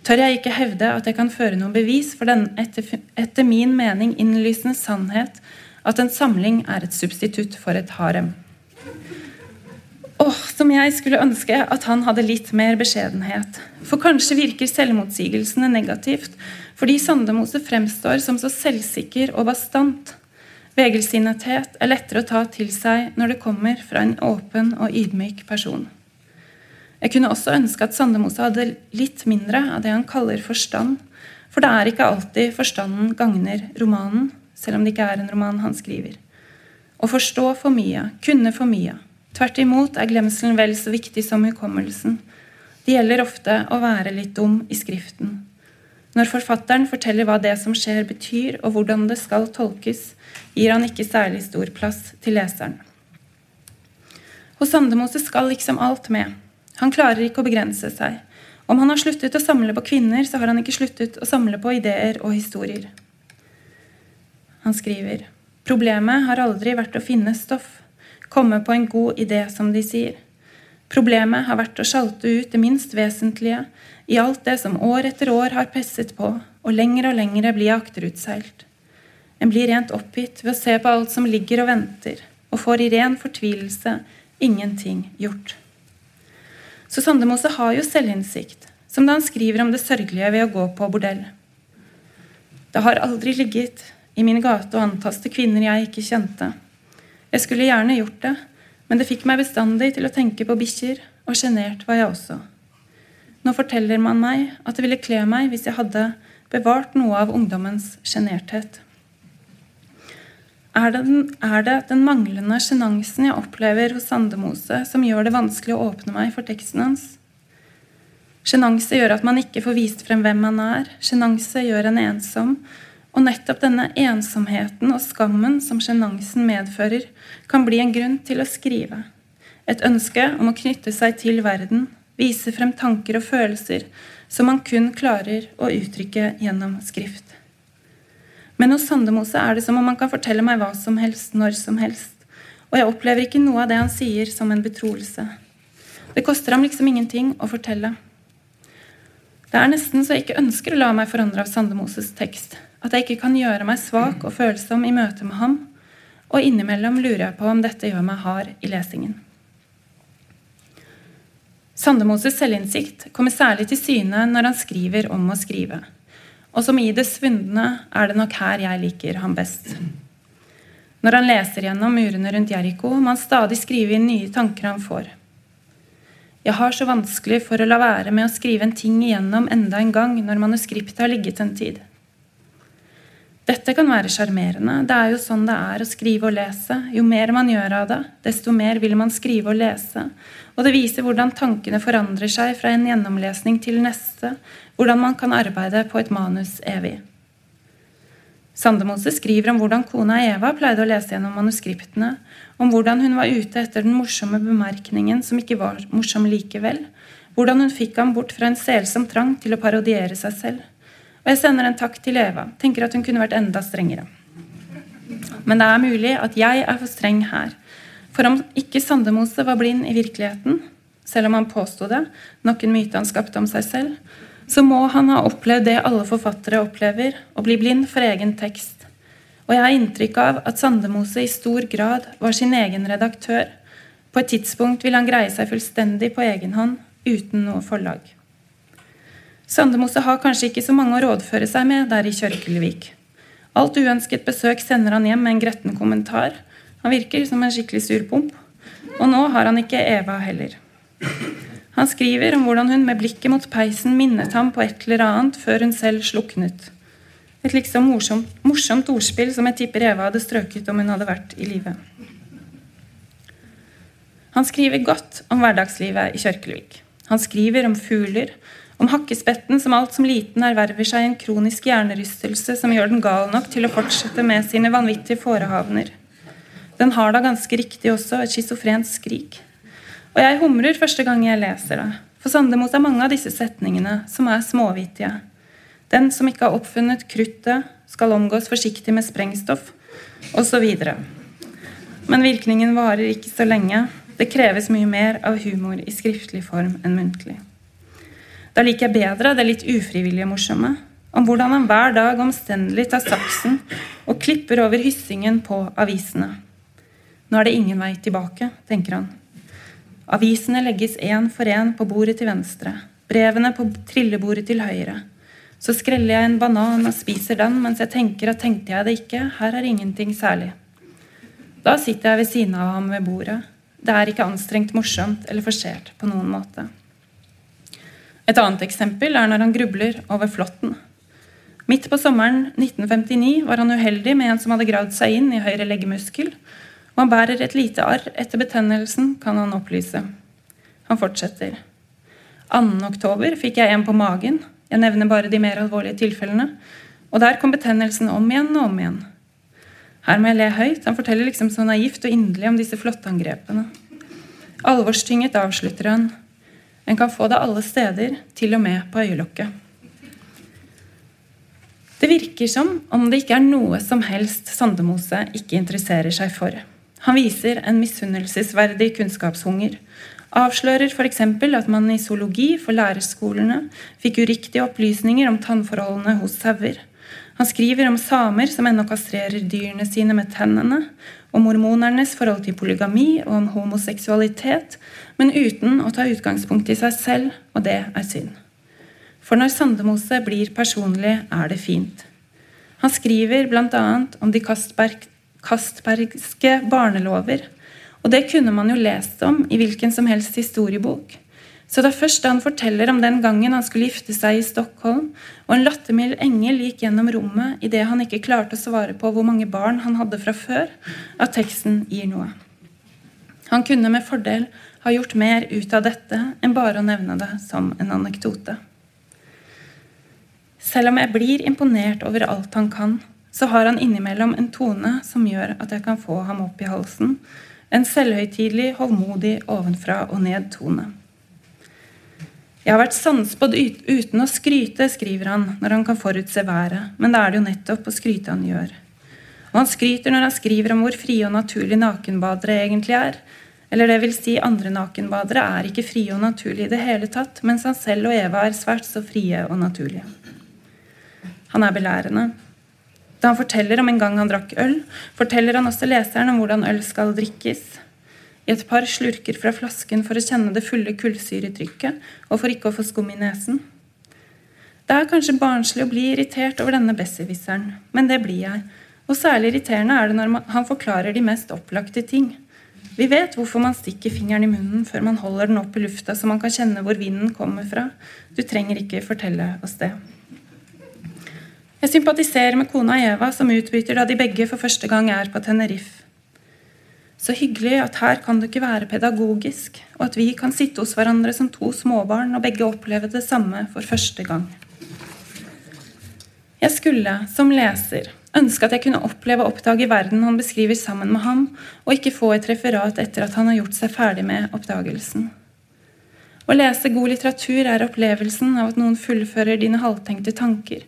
tør jeg ikke hevde at jeg kan føre noe bevis for den etter, etter min mening innlysende sannhet at en samling er et substitutt for et harem. Åh, som jeg skulle ønske at han hadde litt mer beskjedenhet. For kanskje virker selvmotsigelsene negativt, fordi Sandemose fremstår som så selvsikker og bastant. Vegelsinnethet er lettere å ta til seg når det kommer fra en åpen og ydmyk person. Jeg kunne også ønske at Sandemose hadde litt mindre av det han kaller forstand, for det er ikke alltid forstanden gagner romanen, selv om det ikke er en roman han skriver. Å forstå for mye, kunne for mye. Tvert imot er glemselen vel så viktig som hukommelsen. Det gjelder ofte å være litt dum i skriften. Når forfatteren forteller hva det som skjer, betyr, og hvordan det skal tolkes, gir han ikke særlig stor plass til leseren. Hos Sandemose skal liksom alt med. Han klarer ikke å begrense seg. Om han har sluttet å samle på kvinner, så har han ikke sluttet å samle på ideer og historier. Han skriver Problemet har aldri vært å finne stoff, komme på en god idé, som de sier. Problemet har vært å sjalte ut det minst vesentlige i alt det som år etter år har presset på, og lenger og lengre blir akterutseilt. En blir rent oppgitt ved å se på alt som ligger og venter, og får i ren fortvilelse ingenting gjort. Så Sandemose har jo selvinnsikt, som da han skriver om det sørgelige ved å gå på bordell. Det har aldri ligget i min gate og antaste kvinner jeg ikke kjente. Jeg skulle gjerne gjort det, men det fikk meg bestandig til å tenke på bikkjer, og sjenert var jeg også. Nå forteller man meg at det ville kle meg hvis jeg hadde bevart noe av ungdommens sjenerthet. Er er det den manglende sjenansen jeg opplever hos Sandemose, som gjør det vanskelig å åpne meg for teksten hans? Sjenanse gjør at man ikke får vist frem hvem man er. Sjenanse gjør en ensom. Og nettopp denne ensomheten og skammen som sjenansen medfører, kan bli en grunn til å skrive. Et ønske om å knytte seg til verden, vise frem tanker og følelser som man kun klarer å uttrykke gjennom skrift. Men hos Sandemose er det som om han kan fortelle meg hva som helst, når som helst. Og jeg opplever ikke noe av det han sier, som en betroelse. Det koster ham liksom ingenting å fortelle. Det er nesten så jeg ikke ønsker å la meg forandre av Sandemoses tekst. At jeg ikke kan gjøre meg svak og følsom i møte med ham. Og innimellom lurer jeg på om dette gjør meg hard i lesingen. Sandemoses selvinnsikt kommer særlig til syne når han skriver om å skrive. Og som i det svundne er det nok her jeg liker ham best. Når han leser gjennom murene rundt Jeriko, må han stadig skrive inn nye tanker han får. Jeg har så vanskelig for å la være med å skrive en ting igjennom enda en gang når manuskriptet har ligget en tid. Dette kan være sjarmerende, det er jo sånn det er å skrive og lese. Jo mer man gjør av det, desto mer vil man skrive og lese. Og det viser hvordan tankene forandrer seg fra en gjennomlesning til neste, hvordan man kan arbeide på et manus evig. Sandemose skriver om hvordan kona Eva pleide å lese gjennom manuskriptene, om hvordan hun var ute etter den morsomme bemerkningen som ikke var morsom likevel, hvordan hun fikk ham bort fra en selsom trang til å parodiere seg selv. Og jeg sender en takk til Eva, tenker at hun kunne vært enda strengere. Men det er mulig at jeg er for streng her. For om ikke Sandemose var blind i virkeligheten, selv om han påsto det, nok en myte han skapte om seg selv, så må han ha opplevd det alle forfattere opplever, å bli blind for egen tekst. Og jeg har inntrykk av at Sandemose i stor grad var sin egen redaktør. På et tidspunkt vil han greie seg fullstendig på egen hånd, uten noe forlag. Sandemose har kanskje ikke så mange å rådføre seg med der i Kjørkelvik. Alt uønsket besøk sender han hjem med en gretten kommentar. Han virker som en skikkelig surpomp. Og nå har han ikke Eva heller. Han skriver om hvordan hun med blikket mot peisen minnet ham på et eller annet før hun selv sluknet. Et liksom morsomt, morsomt ordspill som jeg tipper Eva hadde strøket om hun hadde vært i live. Han skriver godt om hverdagslivet i Kjørkelvik. Han skriver om fugler, om hakkespetten som alt som liten erverver seg en kronisk hjernerystelse som gjør den gal nok til å fortsette med sine vanvittige forehavner. Den har da ganske riktig også et schizofrent skrik. Og jeg humrer første gang jeg leser det. For Sandemos er mange av disse setningene som er småvittige. Den som ikke har oppfunnet kruttet, skal omgås forsiktig med sprengstoff, osv. Men virkningen varer ikke så lenge. Det kreves mye mer av humor i skriftlig form enn muntlig. Da liker jeg bedre det litt ufrivillige morsomme. Om hvordan han hver dag omstendelig tar saksen og klipper over hyssingen på avisene. Nå er det ingen vei tilbake, tenker han. Avisene legges én for én på bordet til venstre, brevene på trillebordet til høyre. Så skreller jeg en banan og spiser den mens jeg tenker at tenkte jeg det ikke, her er ingenting særlig. Da sitter jeg ved siden av ham ved bordet. Det er ikke anstrengt morsomt eller forsert på noen måte. Et annet eksempel er når han grubler over flåtten. Midt på sommeren 1959 var han uheldig med en som hadde gravd seg inn i høyre leggemuskel og han bærer et lite arr etter betennelsen, kan han opplyse. Han fortsetter. 2. oktober fikk jeg en på magen. Jeg nevner bare de mer alvorlige tilfellene. Og der kom betennelsen om igjen og om igjen. Her må jeg le høyt. Han forteller liksom så naivt og inderlig om disse flåtteangrepene. Alvorstynget avslutter han. En kan få det alle steder, til og med på øyelokket. Det virker som om det ikke er noe som helst Sandemose ikke interesserer seg for. Han viser en misunnelsesverdig kunnskapshunger. Avslører f.eks. at man i zoologi for lærerskolene fikk uriktige opplysninger om tannforholdene hos sauer. Han skriver om samer som ennå kastrerer dyrene sine med tennene, om mormonernes forhold til polygami og om homoseksualitet, men uten å ta utgangspunkt i seg selv, og det er synd. For når Sandemose blir personlig, er det fint. Han skriver bl.a. om de Kastberg, Kastbergske barnelover, og det kunne man jo lest om i hvilken som helst historiebok. Så det er først da han forteller om den gangen han skulle gifte seg i Stockholm, og en lattermild engel gikk gjennom rommet idet han ikke klarte å svare på hvor mange barn han hadde fra før, at teksten gir noe. Han kunne med fordel ha gjort mer ut av dette enn bare å nevne det som en anekdote. Selv om jeg blir imponert over alt han kan, så har han innimellom en tone som gjør at jeg kan få ham opp i halsen. En selvhøytidelig, holdmodig ovenfra-og-ned-tone. Jeg har vært sansspådd uten å skryte, skriver han når han kan forutse været, men da er det jo nettopp å skryte han gjør. Og han skryter når han skriver om hvor frie og naturlige nakenbadere egentlig er, eller det vil si, andre nakenbadere er ikke frie og naturlige i det hele tatt, mens han selv og Eva er svært så frie og naturlige. Han er belærende. Da han forteller om en gang han drakk øl, forteller han også leseren om hvordan øl skal drikkes. I et par slurker fra flasken for å kjenne det fulle kullsyretrykket, og for ikke å få skum i nesen. Det er kanskje barnslig å bli irritert over denne besserwisseren, men det blir jeg. Og særlig irriterende er det når han forklarer de mest opplagte ting. Vi vet hvorfor man stikker fingeren i munnen før man holder den opp i lufta så man kan kjenne hvor vinden kommer fra. Du trenger ikke fortelle oss det. Jeg sympatiserer med kona Eva, som utbytter da de begge for første gang er på Tenerife. Så hyggelig at her kan det ikke være pedagogisk, og at vi kan sitte hos hverandre som to småbarn og begge oppleve det samme for første gang. Jeg skulle, som leser, ønske at jeg kunne oppleve og oppdage verden han beskriver sammen med ham, og ikke få et referat etter at han har gjort seg ferdig med oppdagelsen. Å lese god litteratur er opplevelsen av at noen fullfører dine halvtenkte tanker.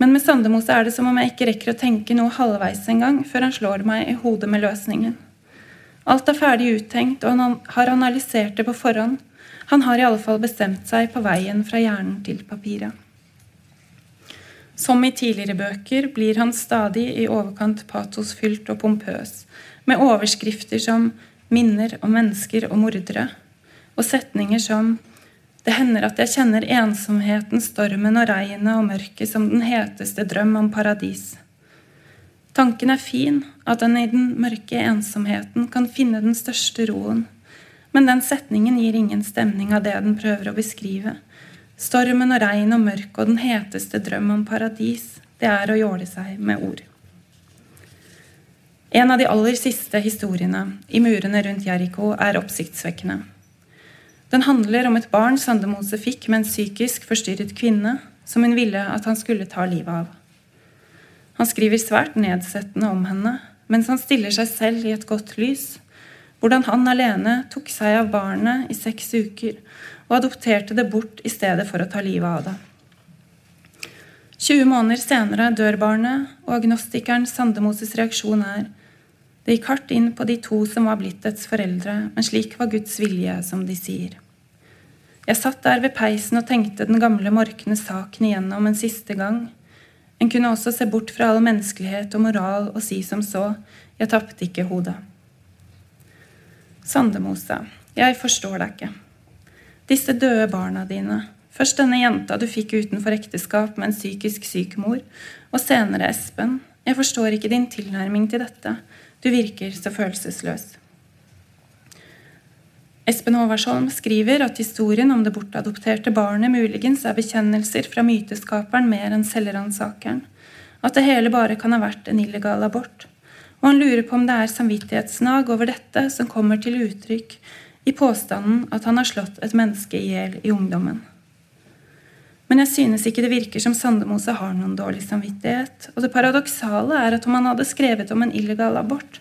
Men med Sandemose er det som om jeg ikke rekker å tenke noe halvveis engang før han slår meg i hodet med løsningen. Alt er ferdig uttenkt, og han har analysert det på forhånd. Han har i alle fall bestemt seg på veien fra hjernen til papiret. Som i tidligere bøker blir han stadig i overkant patosfylt og pompøs, med overskrifter som 'minner om mennesker og mordere', og setninger som 'det hender at jeg kjenner ensomheten, stormen og regnet og mørket som den heteste drøm om paradis'. Tanken er fin, at en i den mørke ensomheten kan finne den største roen, men den setningen gir ingen stemning av det den prøver å beskrive. Stormen og regn og mørk og den heteste drøm om paradis, det er å jåle seg med ord. En av de aller siste historiene i murene rundt Jeriko er oppsiktsvekkende. Den handler om et barn Sandemose fikk med en psykisk forstyrret kvinne som hun ville at han skulle ta livet av. Han skriver svært nedsettende om henne, mens han stiller seg selv i et godt lys. Hvordan han alene tok seg av barnet i seks uker og adopterte det bort i stedet for å ta livet av det. 20 måneder senere dør barnet, og agnostikeren Sandemoses reaksjon er det gikk hardt inn på de to som var blitt dets foreldre, men slik var Guds vilje, som de sier. Jeg satt der ved peisen og tenkte den gamle, morkne saken igjennom en siste gang. En kunne også se bort fra all menneskelighet og moral og si som så, jeg tapte ikke hodet. Sandemose, jeg forstår deg ikke. Disse døde barna dine. Først denne jenta du fikk utenfor ekteskap med en psykisk syk mor, og senere Espen. Jeg forstår ikke din tilnærming til dette. Du virker så følelsesløs. Espen Håvardsholm skriver at historien om det bortadopterte barnet muligens er bekjennelser fra myteskaperen mer enn selvransakeren. At det hele bare kan ha vært en illegal abort. Og han lurer på om det er samvittighetsnag over dette som kommer til uttrykk i påstanden at han har slått et menneske i hjel i ungdommen. Men jeg synes ikke det virker som Sandemose har noen dårlig samvittighet. Og det paradoksale er at om han hadde skrevet om en illegal abort,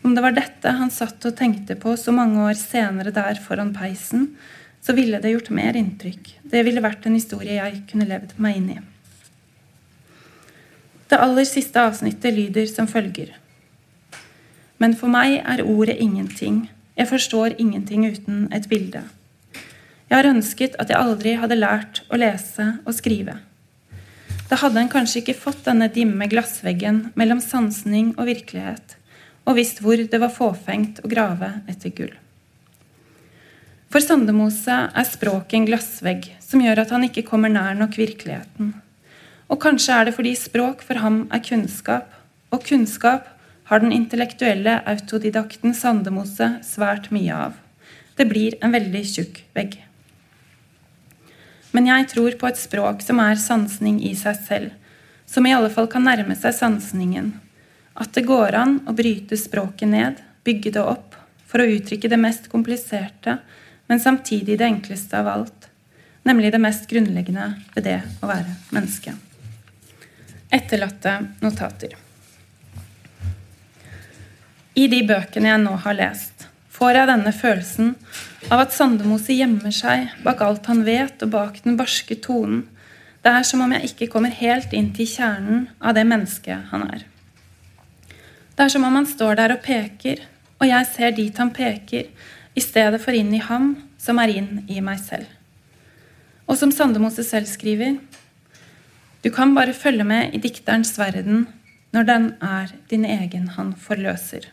om det var dette han satt og tenkte på så mange år senere der foran peisen, så ville det gjort mer inntrykk. Det ville vært en historie jeg kunne levd meg inn i. Det aller siste avsnittet lyder som følger. Men for meg er ordet ingenting jeg forstår ingenting uten et bilde. Jeg har ønsket at jeg aldri hadde lært å lese og skrive. Da hadde en kanskje ikke fått denne dimme glassveggen mellom sansning og virkelighet, og visst hvor det var fåfengt å grave etter gull. For Sandemose er språket en glassvegg som gjør at han ikke kommer nær nok virkeligheten. Og kanskje er det fordi språk for ham er kunnskap, og kunnskap har den intellektuelle autodidakten Sandemose svært mye av. Det blir en veldig tjukk vegg. Men jeg tror på et språk som er sansning i seg selv, som i alle fall kan nærme seg sansningen. At det går an å bryte språket ned, bygge det opp, for å uttrykke det mest kompliserte, men samtidig det enkleste av alt, nemlig det mest grunnleggende ved det å være menneske. Etterlatte notater. I de bøkene jeg nå har lest, får jeg denne følelsen av at Sandemose gjemmer seg bak alt han vet, og bak den barske tonen. Det er som om jeg ikke kommer helt inn til kjernen av det mennesket han er. Det er som om han står der og peker, og jeg ser dit han peker, i stedet for inn i ham, som er inn i meg selv. Og som Sandemose selv skriver, du kan bare følge med i dikterens verden når den er din egen han forløser.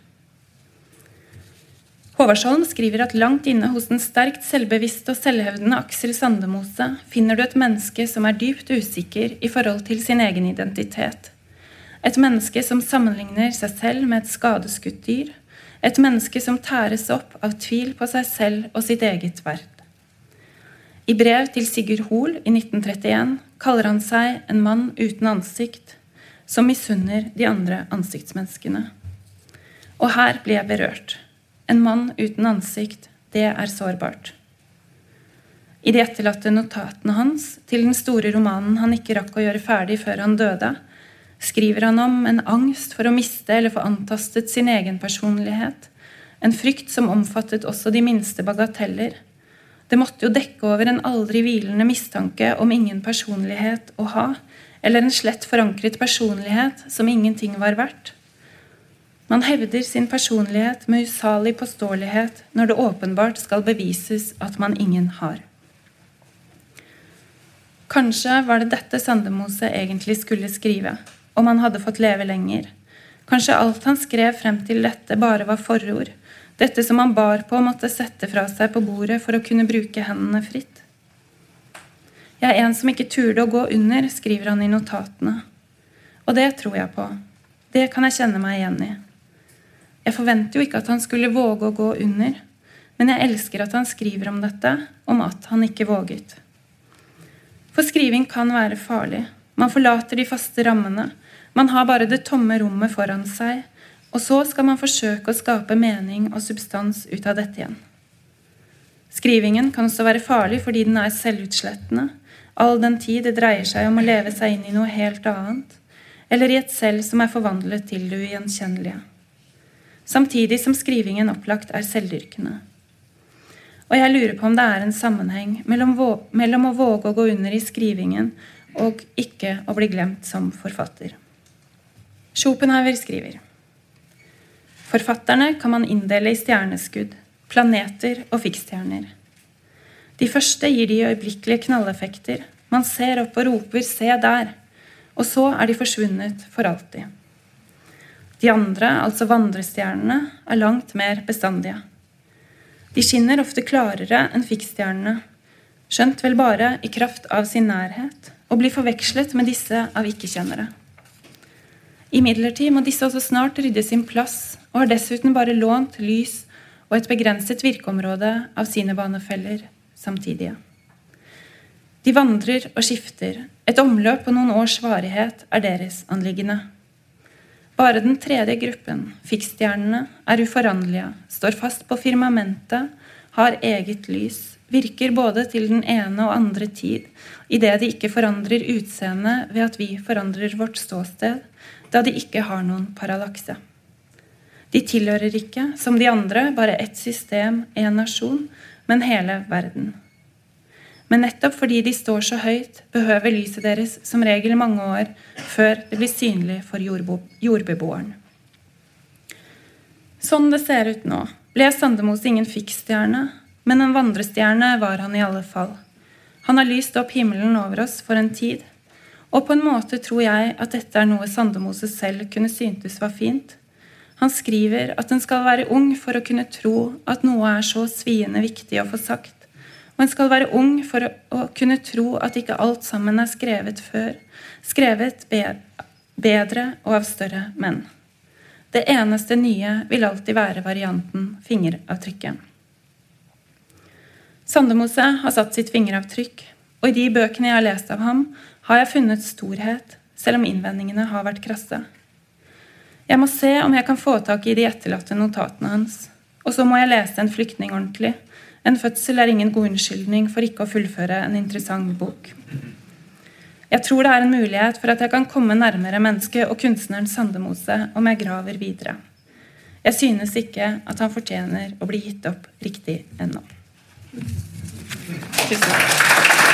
Håvardsholm skriver at langt inne hos den sterkt selvbevisste og selvhevdende Aksel Sandemose finner du et menneske som er dypt usikker i forhold til sin egen identitet. Et menneske som sammenligner seg selv med et skadeskutt dyr. Et menneske som tæres opp av tvil på seg selv og sitt eget verd. I brev til Sigurd Hoel i 1931 kaller han seg en mann uten ansikt, som misunner de andre ansiktsmenneskene. Og her blir jeg berørt. En mann uten ansikt, det er sårbart. I de etterlatte notatene hans til den store romanen han ikke rakk å gjøre ferdig før han døde, skriver han om en angst for å miste eller få antastet sin egen personlighet, en frykt som omfattet også de minste bagateller. Det måtte jo dekke over en aldri hvilende mistanke om ingen personlighet å ha, eller en slett forankret personlighet som ingenting var verdt. Man hevder sin personlighet med usalig påståelighet når det åpenbart skal bevises at man ingen har. Kanskje var det dette Sandemose egentlig skulle skrive, om han hadde fått leve lenger. Kanskje alt han skrev frem til dette, bare var forord, dette som han bar på måtte sette fra seg på bordet for å kunne bruke hendene fritt. Jeg er en som ikke turde å gå under, skriver han i notatene. Og det tror jeg på. Det kan jeg kjenne meg igjen i. Jeg forventer jo ikke at han skulle våge å gå under, men jeg elsker at han skriver om dette, om at han ikke våget. For skriving kan være farlig. Man forlater de faste rammene. Man har bare det tomme rommet foran seg, og så skal man forsøke å skape mening og substans ut av dette igjen. Skrivingen kan også være farlig fordi den er selvutslettende, all den tid det dreier seg om å leve seg inn i noe helt annet, eller i et selv som er forvandlet til det ugjenkjennelige samtidig som skrivingen opplagt er selvdyrkende. Og jeg lurer på om det er en sammenheng mellom, mellom, å våge å gå under i skrivingen og ikke å bli glemt som forfatter. Schopenhauer skriver Forfatterne kan man inndele i stjerneskudd, planeter og fikkstjerner. De første gir de øyeblikkelige knalleffekter. Man ser opp og roper 'se der', og så er de forsvunnet for alltid. De andre, altså vandrestjernene, er langt mer bestandige. De skinner ofte klarere enn fiksstjernene, skjønt vel bare i kraft av sin nærhet, og blir forvekslet med disse av ikke-kjennere. Imidlertid må disse også snart rydde sin plass, og har dessuten bare lånt lys og et begrenset virkeområde av sine banefeller samtidige. De vandrer og skifter. Et omløp på noen års varighet er deres anliggende. Bare den tredje gruppen, fiksstjernene, er uforanderlige, står fast på firmamentet, har eget lys, virker både til den ene og andre tid, idet de ikke forandrer utseende ved at vi forandrer vårt ståsted, da de ikke har noen parallakse. De tilhører ikke, som de andre, bare ett system, én nasjon, men hele verden. Men nettopp fordi de står så høyt, behøver lyset deres som regel mange år før det blir synlig for jordbeboeren. Sånn det ser ut nå, ble Sandemose ingen fiksstjerne, men en vandrestjerne var han i alle fall. Han har lyst opp himmelen over oss for en tid, og på en måte tror jeg at dette er noe Sandemose selv kunne syntes var fint. Han skriver at en skal være ung for å kunne tro at noe er så sviende viktig å få sagt, en skal være ung for å kunne tro at ikke alt sammen er skrevet før, skrevet bedre og av større menn. Det eneste nye vil alltid være varianten fingeravtrykket. Sandemose har satt sitt fingeravtrykk, og i de bøkene jeg har lest av ham, har jeg funnet storhet, selv om innvendingene har vært krasse. Jeg må se om jeg kan få tak i de etterlatte notatene hans. Og så må jeg lese En flyktning ordentlig. En fødsel er ingen god unnskyldning for ikke å fullføre en interessant bok. Jeg tror det er en mulighet for at jeg kan komme nærmere mennesket og kunstneren Sandemose om jeg graver videre. Jeg synes ikke at han fortjener å bli gitt opp riktig ennå. Tusen takk.